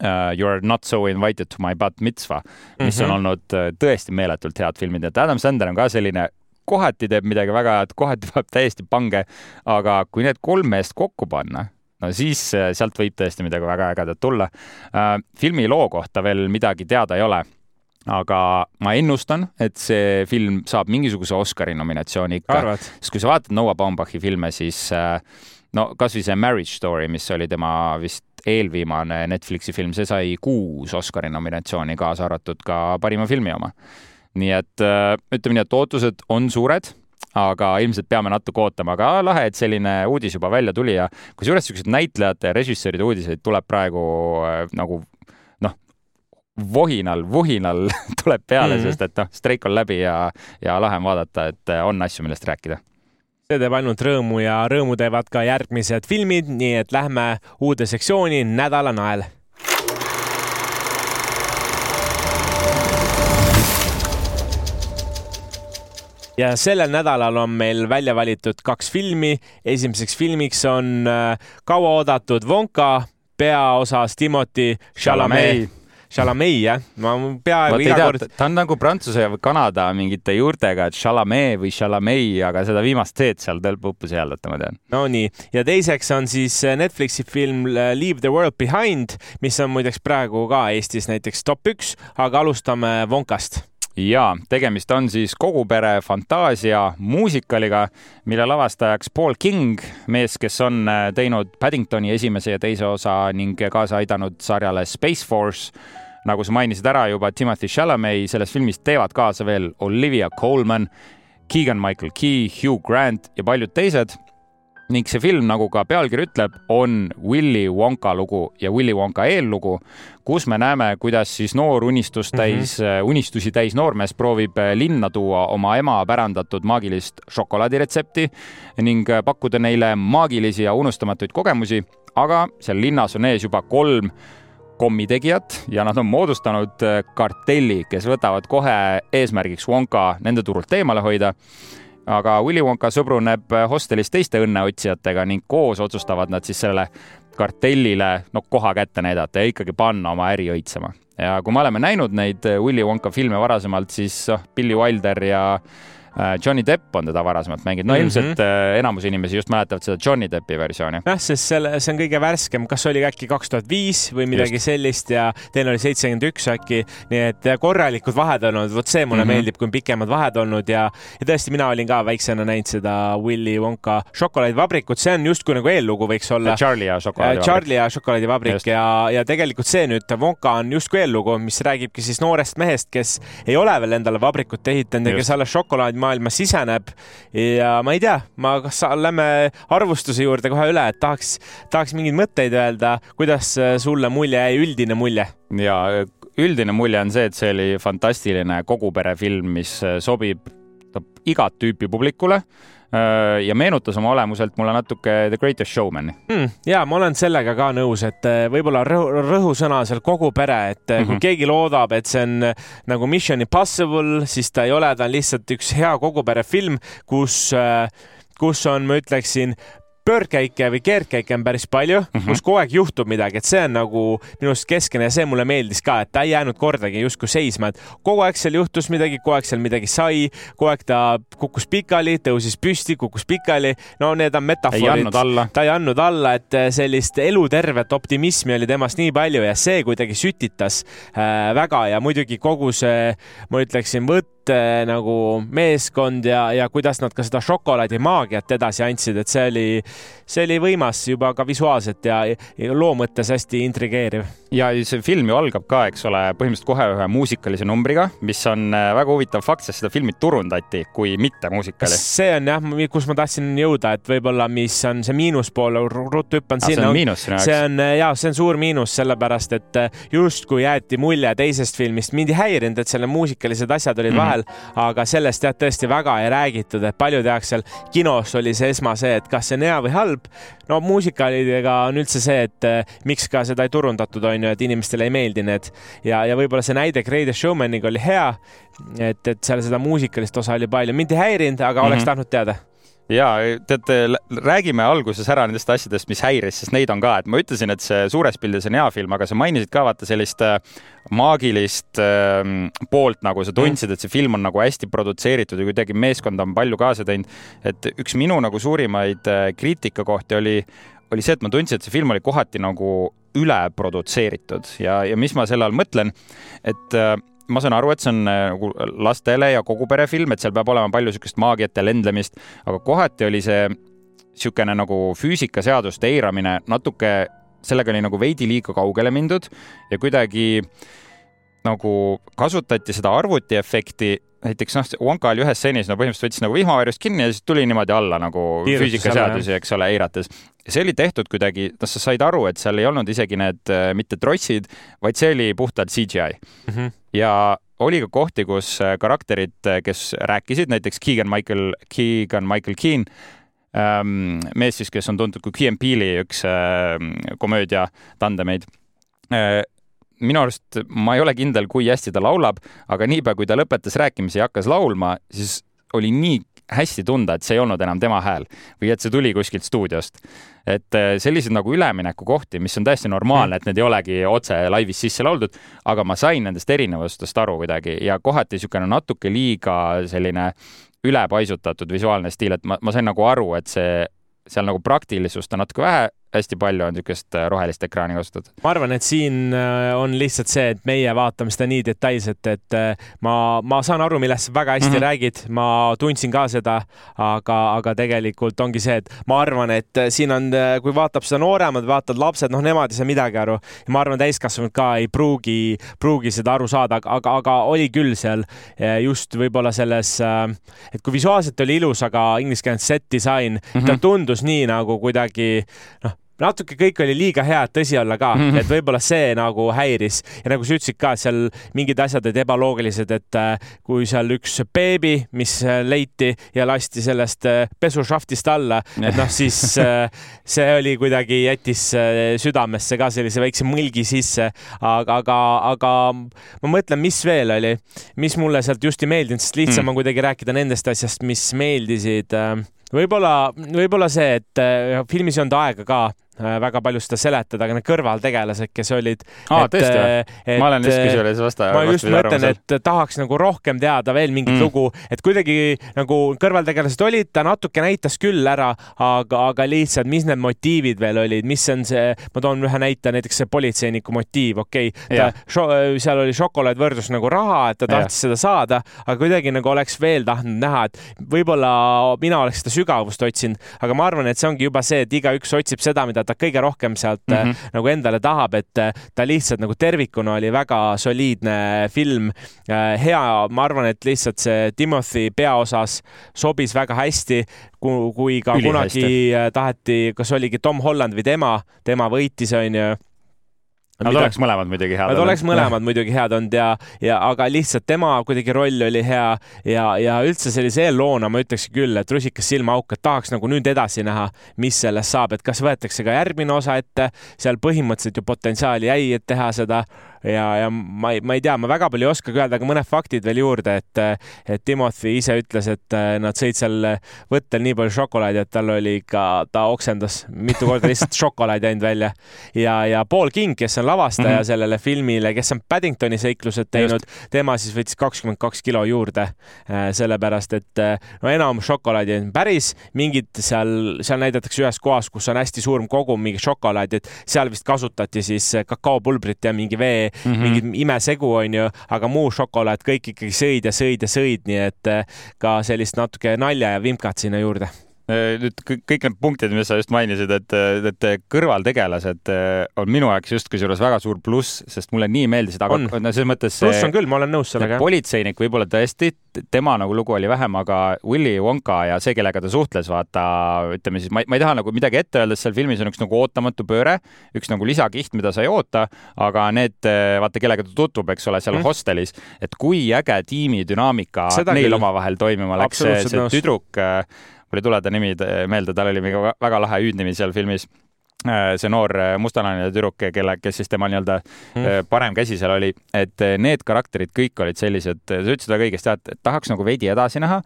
uh, You are not so invited to my bat mitzvah, mis mm -hmm. on mhm. olnud tõesti meeletult head filmid, et Adam Sandler on ka selline kohati teeb midagi väga head, kohati paneb täiesti pange, aga kui need kolm meest kokku panna no siis äh, sealt võib tõesti midagi väga ägedat tulla. Äh, filmi loo kohta veel midagi teada ei ole aga ma ennustan, et see film saab mingisuguse Oscari nominatsiooni ikka. sest kui sa vaatad Noah Baumbachi filme, siis äh, no kasvõi see Marriage Story, mis oli tema vist eelviimane Netflixi film, see sai kuus Oscari nominatsiooni, kaasa arvatud ka parima filmi oma. nii et ütleme nii, et ootused on suured aga ilmselt peame natuke ootama, aga lahe, et selline uudis juba välja tuli ja kusjuures niisuguseid näitlejate ja režissööride uudiseid tuleb praegu äh, nagu noh, vohinal, vuhinal tuleb peale mm, -hmm. sest et noh, streik on läbi ja, ja lahe on vaadata, et äh, on asju, millest rääkida see teeb ainult rõõmu ja rõõmu teevad ka järgmised filmid, nii et lähme uude sektsiooni Nädala nael ja sellel nädalal on meil välja valitud kaks filmi. esimeseks filmiks on äh, kauaoodatud Wonka peaosas Timothy Chalamet. Chalamet jah, ma peaaegu iga kord. ta on nagu Prantsuse või Kanada mingite juurtega, et Chalamet või Chalamet, aga seda viimast teed seal tõlpupus ei hääldata, ma tean. Nonii, ja teiseks on siis äh, Netflixi film äh, Leave the world behind, mis on muideks praegu ka Eestis näiteks top üks, aga alustame Wonkast ja tegemist on siis kogu pere fantaasia muusikaliga, mille lavastajaks Paul King, mees, kes on äh, teinud Paddingtoni esimese ja teise osa ning kaasa aidanud sarjale Space Force. nagu sa mainisid ära juba, Timothy Chalamet selles filmis teevad kaasa veel Olivia Colman, Keegan Michael Key, Hugh Grant ja paljud teised ning see film, nagu ka pealkiri ütleb, on Willy Wonka lugu ja Willy Wonka eellugu, kus me näeme, kuidas siis noor unistust mhm. täis mm, -hmm. unistusi täis noormees proovib äh, linna tuua oma ema pärandatud maagilist šokoladiretsepti ning äh, pakkuda neile maagilisi ja unustamatuid kogemusi, aga seal linnas on ees juba kolm kommitegijat ja nad on moodustanud kartelli, kes võtavad kohe eesmärgiks Wonka nende turult eemale hoida aga Willy Wonka sõbruneb hostelis teiste õnneotsijatega ning koos otsustavad nad siis sellele kartellile no koha kätte näidata ja ikkagi panna oma äri õitsema. ja kui me oleme näinud neid Willy Wonka filme varasemalt, siis noh, Billy Wilder ja Johnny Depp on teda varasemalt mänginud, no mm -hmm. ilmselt äh, enamus inimesi just mäletavad seda Johnny Deppi versiooni. jah, sest selle, see on kõige värskem, kas oli äkki kaks tuhat viis või midagi just. sellist ja teine oli seitsekümmend üks äkki, nii et korralikud vahed olnud, vot see mulle mm -hmm. meeldib, kui on pikemad vahed olnud ja, ja tõesti, mina olin ka väiksena näinud seda Willy Wonka šokolaadivabrikut, see on justkui nagu eellugu võiks olla. Charlie ja šokolaadivabrik. Charlie ja šokolaadivabrik ja, ja tegelikult see nüüd, Wonka on justkui eellugu, mis räägibki siis noorest mehest, kes ei ole veel endale vabrikut ehitanud ja kes alles šokolaadi maailma siseneb. ja ma ei tea, ma, kas lähme arvustuse juurde kohe üle, et tahaks, tahaks mingeid mõtteid öelda, kuidas sulle mulje jäi, üldine mulje? ja üldine mulje on see, et see oli fantastiline koguperefilm, mis sobib igat tüüpi publikule Äh, ja meenutas oma olemuselt mulle natuke The Greatest Showman'i mm,. ja ma olen sellega ka nõus, et äh, võib-olla rõhu, rõhusõna seal kogu pere, et mm -hmm. kui mhm. keegi loodab, et see on nagu Mission Impossible, siis ta ei ole, ta on lihtsalt üks hea kogupere film, kus kus on, ma ütleksin, pöördkäike või keerdkäike on päris palju mm, -hmm. kus kogu aeg juhtub midagi, et see on nagu minu arust keskne ja see mulle meeldis ka, et ta ei jäänud kordagi justkui seisma, et kogu aeg seal juhtus midagi, kogu aeg seal midagi sai, kogu aeg ta kukkus pikali, tõusis püsti, kukkus pikali. no need on metafoorid. ta ei andnud alla, et sellist elutervet optimismi oli temast nii palju ja see kuidagi sütitas äh, väga ja muidugi kogu see, ma ütleksin, võtt nagu meeskond ja, ja kuidas nad ka seda šokolaadimaagiat edasi andsid, et see oli, see oli võimas juba ka visuaalselt ja, ja loo mõttes hästi intrigeeriv. ja see film ju algab ka, eks ole, põhimõtteliselt kohe ühe muusikalise numbriga, mis on eh, väga huvitav fakt, sest seda filmi turundati kui mitte muusikali. see on jah, kus ma tahtsin jõuda, et võib-olla, mis on see miinuspool, ruttu hüppan sinna. see on miinus sinu jaoks? see on ja see on suur miinus, sellepärast et justkui jäeti mulje teisest filmist, mind ei häirinud, et seal muusikalised asjad olid mm -hmm. vahel, aga sellest jah, tõesti väga ei räägitud, et palju tehakse seal kinos oli see esma see, et kas see on hea või halb. no muusikalidega on üldse see, et eh, miks ka seda ei turundatud, on ju, et inimestele ei meeldi need ja, ja võib-olla see näide Greatest Showmaniga oli hea, et, et seal seda muusikalist osa oli palju, mind ei häirinud, aga mm -hmm. oleks tahtnud teada ja teate, räägime alguses ära nendest asjadest, mis häiris, sest neid on ka, et ma ütlesin, et see suures pildis on hea film, aga sa mainisid ka vaata sellist äh, maagilist äh, poolt, nagu sa tundsid, et see film on nagu hästi produtseeritud ja kuidagi meeskond on palju kaasa teinud. et üks minu nagu suurimaid äh, kriitikakohti oli, oli see, et ma tundsin, et see film oli kohati nagu üleprodutseeritud ja, ja mis ma selle all mõtlen, et äh, ma saan aru, et see on äh, nagu lastele ja kogu pere film, et seal peab olema palju niisugust maagiat ja lendlemist, aga kohati oli see niisugune nagu füüsikaseaduste eiramine natuke, sellega oli nagu veidi liiga kaugele mindud ja kuidagi nagu kasutati seda arvutiefekti, näiteks noh, Wonka oli ühes stseenis, no põhimõtteliselt võttis nagu vihmavarjust kinni ja siis tuli niimoodi alla nagu füüsikaseadusi, eks ole, eirates. see oli tehtud kuidagi, noh, sa said aru, et seal ei olnud isegi need äh, mitte trossid, vaid see oli puhtalt CGI mm. -hmm ja oli ka kohti, kus äh, karakterid, äh, kes rääkisid, näiteks Keegan Michael, Keegan Michael Keen, ähm, mees siis, kes on tuntud kui Key and Peele'i üks komöödia tandemeid. Minu arust ma ei ole kindel, kui hästi ta laulab, aga niipea, kui ta lõpetas rääkimise ja hakkas laulma, siis oli nii hästi tunda, et see ei olnud enam tema hääl või et see tuli kuskilt stuudiost. et äh, selliseid nagu üleminekukohti, mis on täiesti normaalne, et need ei olegi otse laivis sisse lauldud, aga ma sain nendest erinevustest aru kuidagi ja kohati niisugune natuke liiga selline ülepaisutatud visuaalne stiil, et ma, ma sain nagu aru, et see seal nagu praktilisust on natuke vähe hästi palju on niisugust äh, rohelist ekraani kasutatud. ma arvan, et siin äh, on lihtsalt see, et meie vaatame seda nii detailselt, et äh, ma, ma saan aru, millest sa väga hästi mm -hmm. räägid, ma tundsin ka seda, aga, aga tegelikult ongi see, et ma arvan, et siin on, kui vaatab seda nooremad, vaatavad lapsed, noh, nemad ei saa midagi aru. ma arvan, täiskasvanud ka ei pruugi, pruugi seda aru saada, aga, aga oli küll seal just võib-olla selles, et kui visuaalselt oli ilus, aga inglise keeles set disain mm, -hmm. ta tundus nii nagu kuidagi noh, natuke kõik oli liiga hea, et tõsi olla ka mm, -hmm. et võib-olla see nagu häiris ja nagu sa ütlesid ka, seal mingid asjad olid ebaloogilised, et äh, kui seal üks beebi, mis äh, leiti ja lasti sellest äh, pesušaftist alla, et noh, siis see oli kuidagi, jättis südamesse ka sellise väikse mõlgi sisse, aga, aga, aga ma mõtlen, mis veel oli, mis mulle sealt just ei meeldinud, sest lihtsam mm. on kuidagi rääkida nendest asjast, mis meeldisid võib-olla, võib-olla see, et filmis ei olnud aega ka väga palju seda seletada, aga need kõrvaltegelased, kes olid. aa, tõesti või? ma olen just kusjuures vastu. ma just mõtlen, et tahaks nagu rohkem teada veel mingit mm. lugu, et kuidagi nagu kõrvaltegelased olid, ta natuke näitas küll ära, aga, aga lihtsalt, mis need motiivid veel olid, mis on see, ma toon ühe näite, näiteks see politseiniku motiiv, okei okay., seal oli šokolaad võrdlus nagu raha, et ta tahtis ja. seda saada, aga kuidagi nagu oleks veel tahtnud näha, et võib-olla mina oleks seda sügavust otsinud, aga ma arvan, et see ongi juba see, et igaüks otsib seda, mida ta ta kõige rohkem sealt mm -hmm. nagu endale tahab, et äh, ta lihtsalt nagu tervikuna oli väga soliidne film. Äh, hea, ma arvan, et lihtsalt see Timothy peaosas sobis väga hästi, kui ka Üli kunagi hästi. taheti, kas oligi Tom Holland või tema, tema võitis, onju Nad mida... oleks mõlemad muidugi head olnud. Nad oleks mõlemad muidugi head olnud ja, ja aga lihtsalt tema kuidagi roll oli hea ja, ja üldse sellise eelloona ma ütleksin küll, et rusikas silmaauk, et tahaks nagu nüüd edasi näha, mis sellest saab, et kas võetakse ka järgmine osa ette, seal põhimõtteliselt ju potentsiaali jäi, et teha seda ja, ja ma ei, ma ei tea, ma väga palju ei oskagi öelda, aga mõned faktid veel juurde, et, et Timothy ise ütles, et nad sõid seal võttel nii palju šokolaadi, et tal oli ikka, ta oksendas mitu korda lihtsalt šokolaadi ainult välja. ja, ja Paul King, kes on lavastaja mm -hmm. sellele filmile, kes on Paddingtoni seiklused teinud, tema siis võttis kakskümmend kaks kilo juurde, sellepärast et no enam šokolaadi on päris, mingid seal, seal näidatakse ühes kohas, kus on hästi suur kogum mingi šokolaadi, et seal vist kasutati siis kakaopulbrit ja mingi vee mm, -hmm. mingit imesegu, onju, aga muu šokolaad kõik ikkagi sõid ja sõid ja sõid, nii et eh, ka sellist natuke nalja ja vimkat sinna juurde Äh, nüüd kõik need punktid, mis sa just mainisid, et, et kõrvaltegelased äh, on minu jaoks just kusjuures väga suur pluss, sest mulle nii meeldisid, aga no selles mõttes. pluss on küll, ma olen nõus sellega. politseinik võib-olla tõesti, tema nagu lugu oli vähem, aga Willy Wonka ja see, kellega ta suhtles, vaata, ütleme siis, ma ei taha nagu midagi ette öelda, sest seal filmis on üks nagu ootamatu pööre, üks nagu lisakiht, mida sa ei oota, aga need, vaata, kellega ta tutvub, eks ole, seal mm. hostelis, et kui äge tiimidünaamika neil omavahel toimima läks, see, see tüdruk mul ei tule ta nimi meelde, tal oli mingi väga lahe hüüdnimi seal filmis äh, see noor äh, mustanahaline tüdruk, kelle, kes siis tema nii-öelda mm. parem käsi seal oli, et need karakterid kõik olid sellised, sa ütlesid väga õigesti, et tahaks nagu veidi edasi näha,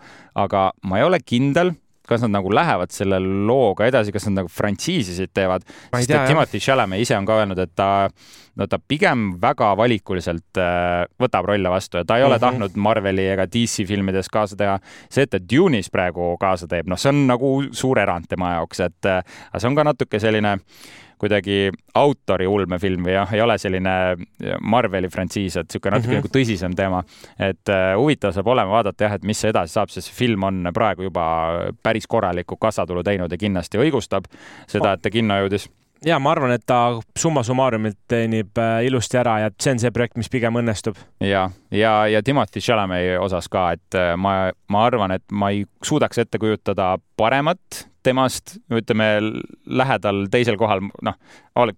aga ma ei ole kindel, kas nad nagu lähevad selle looga edasi, kas nad nagu frantsiisisid teevad, sest et Timothy Chalamet ise on ka öelnud, et ta, no ta pigem väga valikuliselt äh, võtab rolle vastu ja ta ei ole mm -hmm. tahtnud Marveli ega DC filmides kaasa teha. see, et ta Dune'is praegu kaasa teeb, noh, see on nagu suur erand tema jaoks, et äh, see on ka natuke selline äh, kuidagi autori ulmefilm või jah, ei ole selline Marveli frantsiis, et niisugune natuke mm -hmm. nagu tõsisem teema. et uh, huvitav saab olema vaadata jah, et mis edasi saab, sest film on praegu juba päris korralikku kassatulu teinud ja kindlasti õigustab seda, et ta kinno jõudis ja ma arvan, et ta summa summarumilt teenib äh, ilusti ära ja see on see projekt, mis pigem õnnestub. ja, ja, ja Timothy Chalamet osas ka, et äh, ma, ma arvan, et ma ei suudaks ette kujutada paremat temast, ütleme lähedal teisel kohal, noh,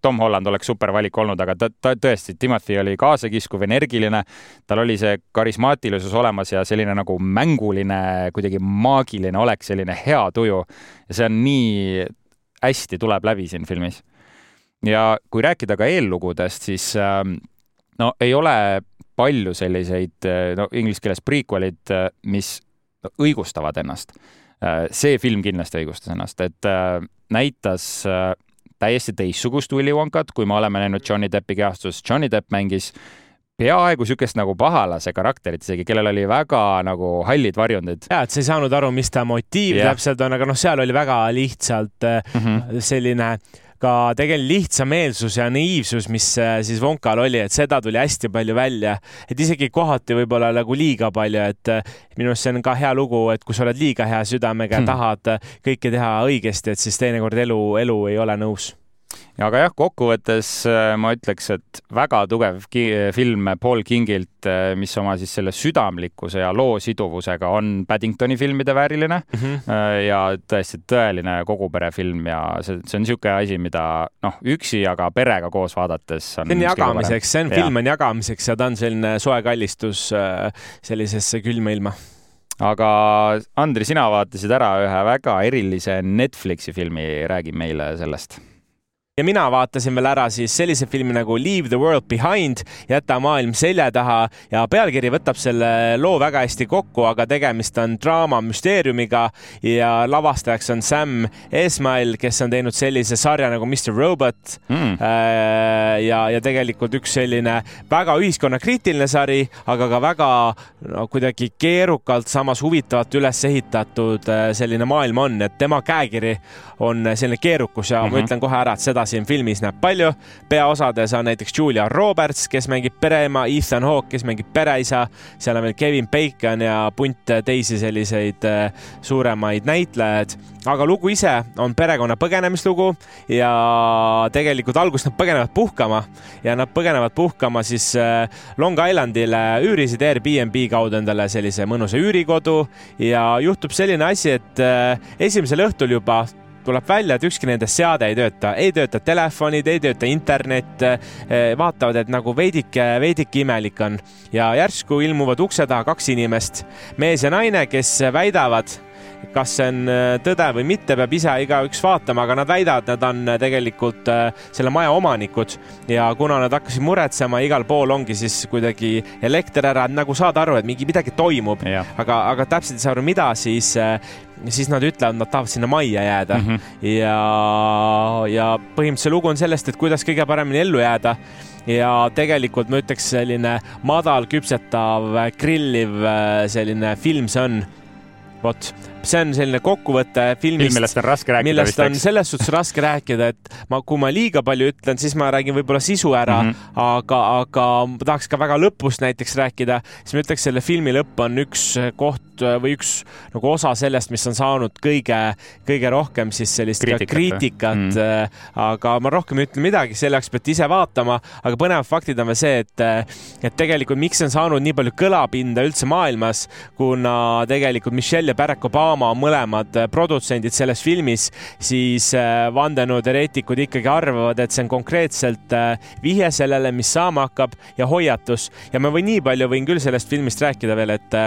Tom Holland oleks super valik olnud, aga ta, ta tõesti, Timothy oli kaasakiskuv, energiline, tal oli see karismaatilisus olemas ja selline nagu mänguline, kuidagi maagiline olek, selline hea tuju. ja see on nii hästi tuleb läbi siin filmis. ja kui rääkida ka eellugudest, siis ähm, no ei ole palju selliseid, no inglise keeles prequel'id, äh, mis õigustavad ennast. Äh, see film kindlasti õigustas ennast, et äh, näitas täiesti teistsugust Willy Wonkat, kui me oleme näinud Johnny Deppi kehastust. Johnny Depp mängis peaaegu niisugust nagu pahalase karakterit isegi, kellel oli väga nagu hallid varjundid. ja, et sa ei saanud aru, mis ta motiiv yeah. täpselt on, aga noh, seal oli väga lihtsalt mm -hmm. selline ka tegelikult lihtsameelsus ja naiivsus, mis äh, siis Vonkal oli, et seda tuli hästi palju välja, et isegi kohati võib-olla nagu liiga palju, et äh, minu arust see on ka hea lugu, et kui sa oled liiga hea südamega ja hmm. tahad kõike teha õigesti, et siis teinekord elu, elu ei ole nõus aga jah, kokkuvõttes äh, ma ütleks, et väga tugev film Paul Kingilt, äh, mis oma siis selle südamlikkuse ja loo siduvusega on Paddingtoni filmide vääriline mm. -hmm. ja tõesti tõeline koguperefilm ja see, see on niisugune asi, mida noh, üksi, aga perega koos vaadates on. see on jagamiseks, see on, film on jagamiseks ja ta on selline soe kallistus sellisesse külma ilma aga Andri, sina vaatasid ära ühe väga erilise Netflixi filmi, räägi meile sellest ja mina vaatasin veel ära siis sellise filmi nagu Leave the world behind, jäta maailm selja taha ja pealkiri võtab selle loo väga hästi kokku, aga tegemist on draama müsteeriumiga ja lavastajaks on Sam Esmail, kes on teinud sellise sarja nagu Mr Robot mm.. ja, ja tegelikult üks selline väga ühiskonnakriitiline sari, aga ka väga no kuidagi keerukalt, samas huvitavalt üles ehitatud äh, selline maailm on, et tema käekiri on selline keerukus ja mm -hmm. ma mhm. ütlen kohe ära, et seda siin filmis näeb palju. peaosades on näiteks Julia Roberts, kes mängib pereema, Ethan Hawke, kes mängib pereisa, seal on veel Kevin Bacon ja punt teisi selliseid äh, suuremaid näitlejaid. aga lugu ise on perekonna põgenemislugu ja tegelikult alguses nad põgenevad puhkama ja nad põgenevad puhkama siis äh, Long Islandile, üürisid Airbnb kaudu endale sellise mõnusa üürikodu ja juhtub selline asi, et äh, esimesel õhtul juba tuleb välja, et ükski nendest seade ei tööta, ei tööta telefonid, ei tööta internet. vaatavad, et nagu veidike, veidike imelik on. Ja järsku ilmuvad ukse taha kaks inimest, mees ja naine, kes väidavad kas see on äh, tõde või mitte, peab ise igaüks vaatama, aga nad väidavad, nad on äh, tegelikult äh, selle maja omanikud. Ja kuna nad hakkasid muretsema, igal pool ongi siis kuidagi elekter ära, nagu saad aru, et mingi midagi toimub, aga, aga täpselt ei saa aru, mida, siis siis nad ütlevad, nad tahavad sinna majja jääda. Mm -hmm. ja, ja põhimõtteliselt lugu on sellest, et kuidas kõige paremini ellu jääda. Ja tegelikult ma ütleks, selline madal küpsetav, grilliv selline film see on. Vot, see on selline kokkuvõte filmist. millest on raske rääkida. millest on selles suhtes raske rääkida, et ma, kui ma liiga palju ütlen, siis ma räägin võib-olla sisu ära mm, -hmm. aga, aga tahaks ka väga lõpust näiteks rääkida, siis ma ütleks, selle filmi lõpp on üks koht või üks nagu osa sellest, mis on saanud kõige, kõige rohkem siis sellist kriitikat, kriitikat mm. -hmm. aga ma rohkem ei ütle midagi, selle jaoks peate ise vaatama, aga põnevad faktid on veel see, et, et tegelikult miks see on saanud nii palju kõlapinda üldse maailmas, kuna tegelikult Michelle ja Barack Obama on mõlemad äh, produtsendid selles filmis, siis äh, vandenõuteoreetikud ikkagi arvavad, et see on konkreetselt äh, vihje sellele, mis saama hakkab ja hoiatus. ja ma võin nii palju, võin küll sellest filmist rääkida veel, et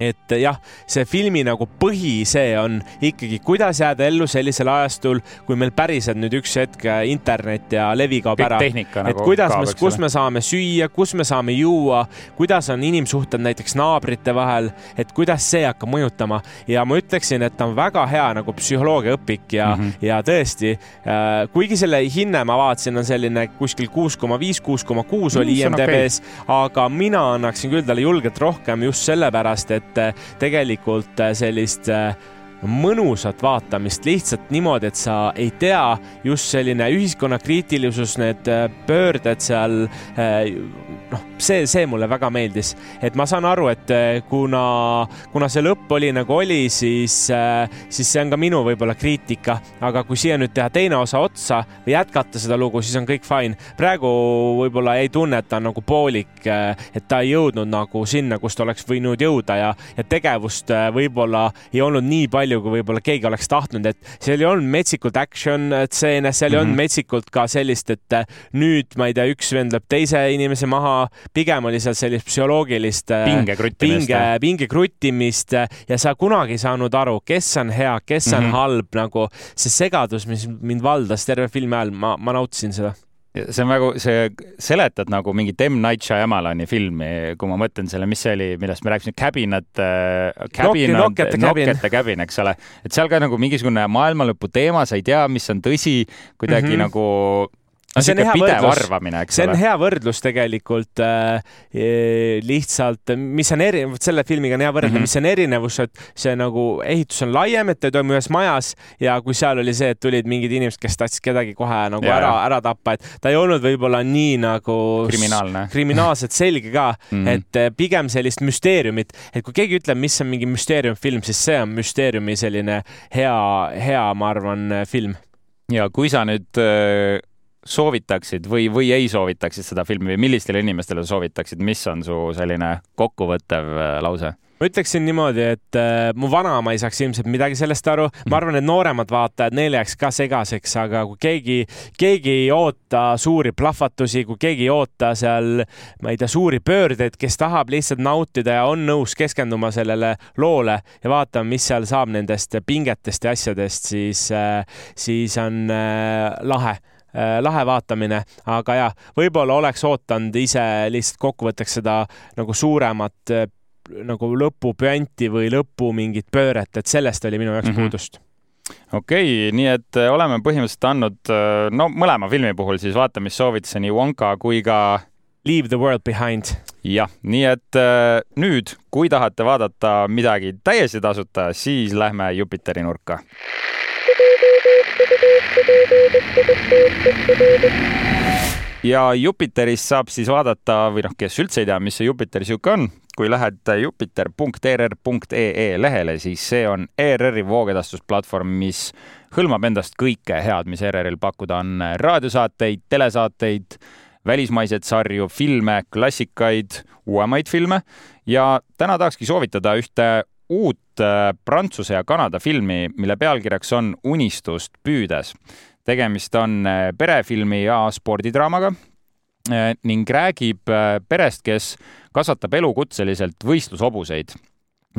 et jah, see filmi nagu põhi, see on ikkagi, kuidas jääda ellu sellisel ajastul, kui meil päriselt nüüd üks hetk äh, internet ja levi kaob ära. et nagu kuidas me, kus me saame süüa, kus me saame juua, kuidas on inimsuhted näiteks naabrite vahel, et kuidas see hakkab mõjutama ja ma ütleksin, et ta on väga hea nagu psühholoogiaõpik ja mm, -hmm. ja tõesti äh,, kuigi selle hinne ma vaatasin, on selline kuskil kuus koma viis, kuus koma kuus oli mm, IMDB-s okay., aga mina annaksin küll talle julgelt rohkem just sellepärast, et et äh, tegelikult äh, sellist äh, mõnusat vaatamist lihtsalt niimoodi, et sa ei tea, just selline ühiskonnakriitilisus, need pöörded seal, noh, see, see mulle väga meeldis, et ma saan aru, et eh, kuna, kuna see lõpp oli nagu oli, siis, eh, siis see on ka minu võib-olla kriitika, aga kui siia nüüd teha teine osa otsa või jätkata seda lugu, siis on kõik fine. praegu võib-olla ei tunne, et ta on nagu poolik, eh, et ta ei jõudnud nagu sinna, kus ta oleks võinud jõuda ja, ja tegevust võib-olla ei olnud nii palju, kui võib-olla keegi oleks tahtnud, et seal ei olnud metsikult action stseene, seal mm -hmm. ei olnud mhm. metsikult ka sellist, et nüüd ma ei tea, üks vend lööb teise inimese maha pigem oli seal sellist psühholoogilist äh, pinge kruttimist, pinge, pinge kruttimist ja sa kunagi ei saanud aru, kes on hea, kes on mm -hmm. halb, nagu see segadus, mis mind valdas terve filmi ajal, ma, ma nautisin seda see on väga, see seletad nagu mingit M. Night Shyamalani filmi, kui ma mõtlen selle, mis see oli, millest me rääkisime, Cabinet äh,, Cabinet, Nokkete Cabin, eks ole, et seal ka nagu mingisugune maailmalõpu teema, sa ei tea, mis on tõsi, kuidagi mm -hmm. nagu see on hea võrdlus, see on hea võrdlus tegelikult äh, e, lihtsalt, mis on eri, selle filmiga on hea võrrelda mm, -hmm. mis on erinevus, et see nagu ehitus on laiem, et ta ei toimu ühes majas ja kui seal oli see, et tulid mingid inimesed, kes tahtsid kedagi kohe nagu ja, ära, ära tappa, et ta ei olnud võib-olla nii nagu kriminaalne, kriminaalselt selge ka mm, -hmm. et äh, pigem sellist müsteeriumit, et kui keegi ütleb, mis on mingi müsteeriumfilm, siis see on müsteeriumi selline hea, hea, ma arvan, film. Ja kui sa nüüd äh, soovitaksid või, või ei soovitaksid seda filmi või millistele inimestele soovitaksid, mis on su selline kokkuvõttev äh, lause? ma ütleksin niimoodi, et äh, mu vanaema ei saaks ilmselt midagi sellest aru. ma arvan, et nooremad vaatajad, neil jääks ka segaseks, aga kui keegi, keegi ei oota suuri plahvatusi, kui keegi ei oota seal, ma ei tea, suuri pöördeid, kes tahab lihtsalt nautida ja on nõus keskenduma sellele loole ja vaatama, mis seal saab nendest pingetest ja asjadest, siis äh,, siis on äh, lahe lahe vaatamine, aga ja võib-olla oleks ootanud ise lihtsalt kokkuvõtteks seda nagu suuremat äh, nagu lõpupüanti või lõpu mingit pööret, et sellest oli minu jaoks mm -hmm. puudust okei okay,, nii et äh, oleme põhimõtteliselt andnud, no mõlema filmi puhul siis vaatamissoovituse nii Wonka kui ka Leave the world behind. jah, nii et nüüd, kui tahate vaadata midagi täiesti tasuta, siis lähme Jupiteri nurka ja Jupiteris saab siis vaadata või noh, kes üldse ei tea, mis see Jupiter sihuke on, kui lähed jupiter.err.ee lehele, siis see on ERR-i voogedastusplatvorm, mis hõlmab endast kõike head, mis ERR-il pakkuda on, raadiosaateid, telesaateid, välismaiseid sarju, filme, klassikaid, uuemaid filme. Ja täna tahakski soovitada ühte uut äh, Prantsuse ja Kanada filmi, mille pealkirjaks on Unistust püüdes. tegemist on äh, perefilmi ja spordidraamaga ning räägib perest, kes kasvatab elukutseliselt võistlushobuseid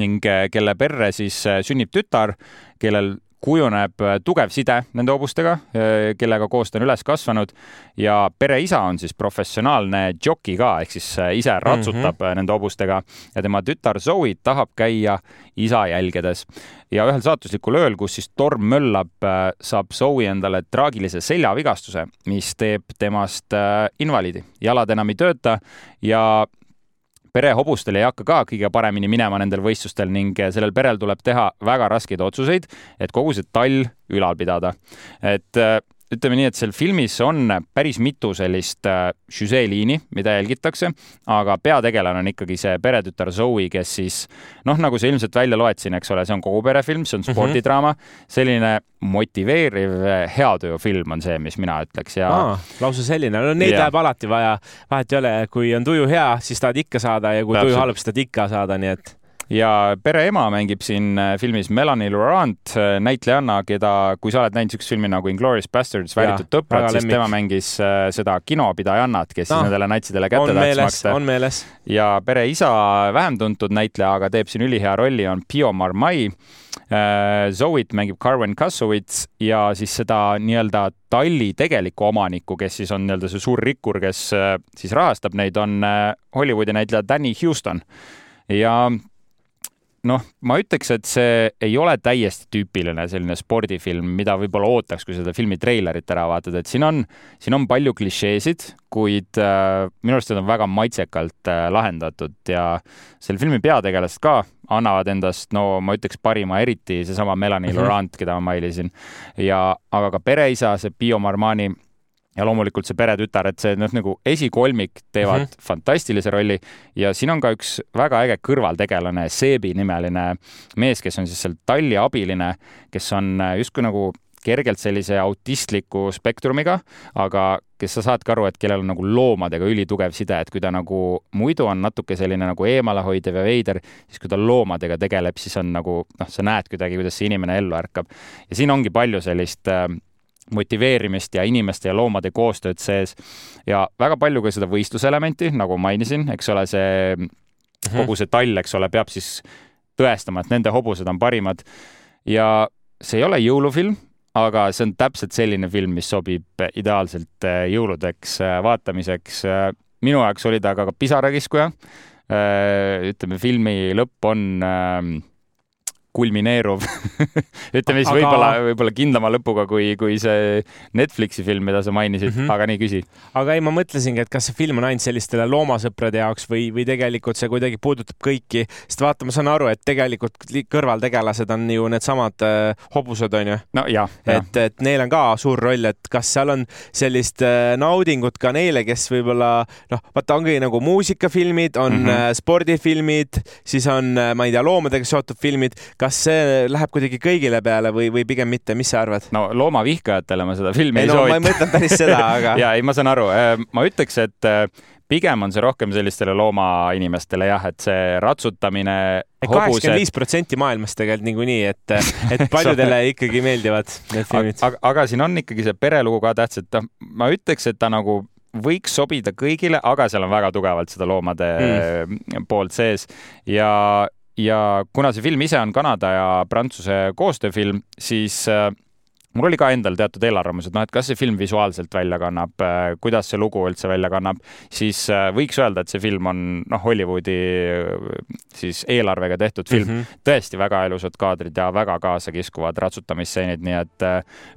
ning kelle perre siis sünnib tütar, kellel kujuneb äh, tugev side nende hobustega, äh, kellega koos ta on üles kasvanud ja pereisa on siis professionaalne joki ka, ehk siis äh, ise ratsutab mm -hmm. nende hobustega ja tema tütar Zoe tahab käia isa jälgedes. ja ühel saatuslikul ööl, kus siis torm möllab, saab Zoe endale traagilise seljavigastuse, mis teeb temast invaliidi. jalad enam ei tööta ja perehobustel ei hakka ka kõige paremini minema nendel võistlustel ning sellel perel tuleb teha väga raskeid otsuseid, et kogu see tall ülal pidada. et ütleme nii, et seal filmis on päris mitu sellist äh, žüseeliini, mida jälgitakse, aga peategelane on ikkagi see peretütar Zoe, kes siis noh, nagu sa ilmselt välja loed siin, eks ole, see on kogu perefilm, see on mhm. spordidraama mm, -hmm. selline motiveeriv heatööfilm on see, mis mina ütleks ja Aa, lausa selline, no neid läheb alati vaja, vahet ei ole, kui on tuju hea, siis tahad ikka saada ja kui Täpselt. tuju halb, siis tahad ikka saada, nii et ja pereema mängib siin äh, filmis Melanie Laurent, äh, näitlejanna, keda, kui sa oled näinud niisugust filmi nagu Inglourious Bastards, vääritud tõprad, siis tema mängis äh, seda kinopidajannat, kes no, siis nendele natsidele kätte tahtis maksta. on meeles. ja pereisa, vähem tuntud näitleja, aga teeb siin ülihea rolli, on Pio Marmai. Zoe't mängib Carmen Kassovits ja siis seda nii-öelda talli tegelikku omanikku, kes siis on nii-öelda see suur rikkur, kes siis rahastab neid, on Hollywoodi näitleja Danny Houston ja noh, ma ütleks, et see ei ole täiesti tüüpiline selline spordifilm, mida võib-olla ootaks, kui seda filmi treilerit ära vaatad, et siin on, siin on palju klišeesid, kuid äh, minu arust need on väga maitsekalt äh, lahendatud ja selle filmi peategelased ka annavad endast, no ma ütleks parima, eriti seesama Melanie -hmm. Laurent, keda ma mainisin ja, aga ka pereisa, see Pio Marmani ja loomulikult see peretütar, et see noh, nagu esikolmik teevad mm -hmm. fantastilise rolli ja siin on ka üks väga äge kõrvaltegelane, Seebi nimeline mees, kes on siis seal talli abiline, kes on äh, justkui nagu kergelt sellise autistliku spektrumiga, aga kes sa saadki aru, et kellel on nagu loomadega ülitugev side, et kui ta nagu muidu on natuke selline nagu eemalehoidev ja veider, siis kui ta loomadega tegeleb, siis on nagu noh, sa näed kuidagi, kuidas see inimene ellu ärkab. ja siin ongi palju sellist äh, motiveerimist ja inimeste ja loomade koostööd sees ja väga palju ka seda võistluselementi, nagu mainisin, eks ole, see mhm. kogu see tall, eks ole, peab siis tõestama, et nende hobused on parimad. ja see ei ole jõulufilm, aga see on täpselt selline film, mis sobib ideaalselt äh, jõuludeks äh, vaatamiseks. Äh, minu jaoks oli ta ka pisarakiskuja. ütleme, filmi lõpp on ähm, kulmineeruv ütleme siis võib-olla, võib-olla kindlama lõpuga kui, kui see Netflixi film, mida sa mainisid mm, -hmm. aga nii, küsi. aga ei, ma mõtlesingi, et kas see film on ainult sellistele loomasõprade jaoks või, või tegelikult see kuidagi puudutab kõiki, sest vaata, ma saan aru, et tegelikult kõrvaltegelased on ju needsamad äh, hobused, onju. no jah ja.. et, et neil on ka suur roll, et kas seal on sellist äh, naudingut ka neile, kes võib-olla noh, vaata, ongi nagu muusikafilmid, on mm -hmm. spordifilmid, siis on, äh, ma ei tea, loomadega seotud filmid kas see läheb kuidagi kõigile peale või, või pigem mitte, mis sa arvad? no loomavihkajatele ma seda filmi ei, ei no, soovita. ma ei mõtelnud päris seda, aga ja ei, ma saan aru, äh, ma ütleks, et äh, pigem on see rohkem sellistele loomainimestele jah, et see ratsutamine. kaheksakümmend viis protsenti maailmast tegelikult niikuinii, et, et paljudele ikkagi meeldivad need filmid. aga, aga siin on ikkagi see perelugu ka tähtis, et noh, ma ütleks, et ta nagu võiks sobida kõigile, aga seal on väga tugevalt seda loomade mm. poolt sees ja ja kuna see film ise on Kanada ja Prantsuse koostööfilm, siis äh, mul oli ka endal teatud eelarvamused, noh, et kas see film visuaalselt välja kannab, äh, kuidas see lugu üldse välja kannab, siis äh, võiks öelda, et see film on noh, Hollywoodi siis eelarvega tehtud film mm. -hmm. tõesti väga ilusad kaadrid ja väga kaasakiskuvad ratsutamisstseenid, nii et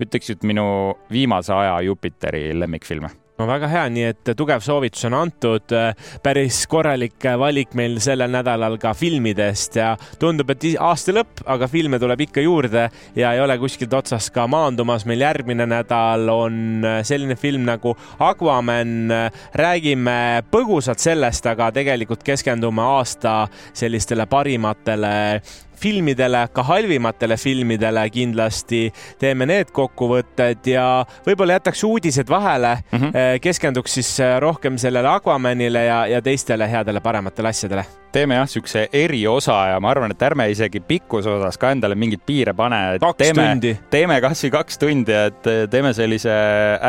ütleks, et minu viimase aja Jupiteri lemmikfilme no väga hea, nii et tugev soovitus on antud. päris korralik valik meil sellel nädalal ka filmidest ja tundub, et aasta lõpp, aga filme tuleb ikka juurde ja ei ole kuskilt otsast ka maandumas. meil järgmine nädal on selline film nagu Aquaman. räägime põgusalt sellest, aga tegelikult keskendume aasta sellistele parimatele filmidele, ka halvimatele filmidele kindlasti teeme need kokkuvõtted ja võib-olla jätaks uudised vahele mm, -hmm. keskenduks siis äh, rohkem sellele Aquamanile ja, ja teistele headele parematele asjadele teeme jah, niisuguse eriosa ja ma arvan, et ärme isegi pikkuse osas ka endale mingeid piire pane. kaks teeme, tundi. teeme kasvõi kaks tundi, et teeme sellise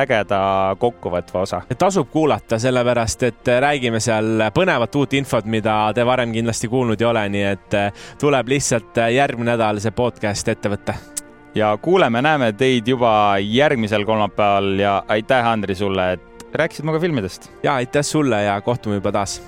ägeda kokkuvõtva osa. tasub kuulata, sellepärast et räägime seal põnevat uut infot, mida te varem kindlasti kuulnud ei ole, nii et tuleb lihtsalt järgmine nädal see podcast ette võtta ja kuuleme-näeme teid juba järgmisel kolmapäeval ja aitäh, Andri, sulle, et rääkisid minuga filmidest. ja aitäh sulle ja kohtume juba taas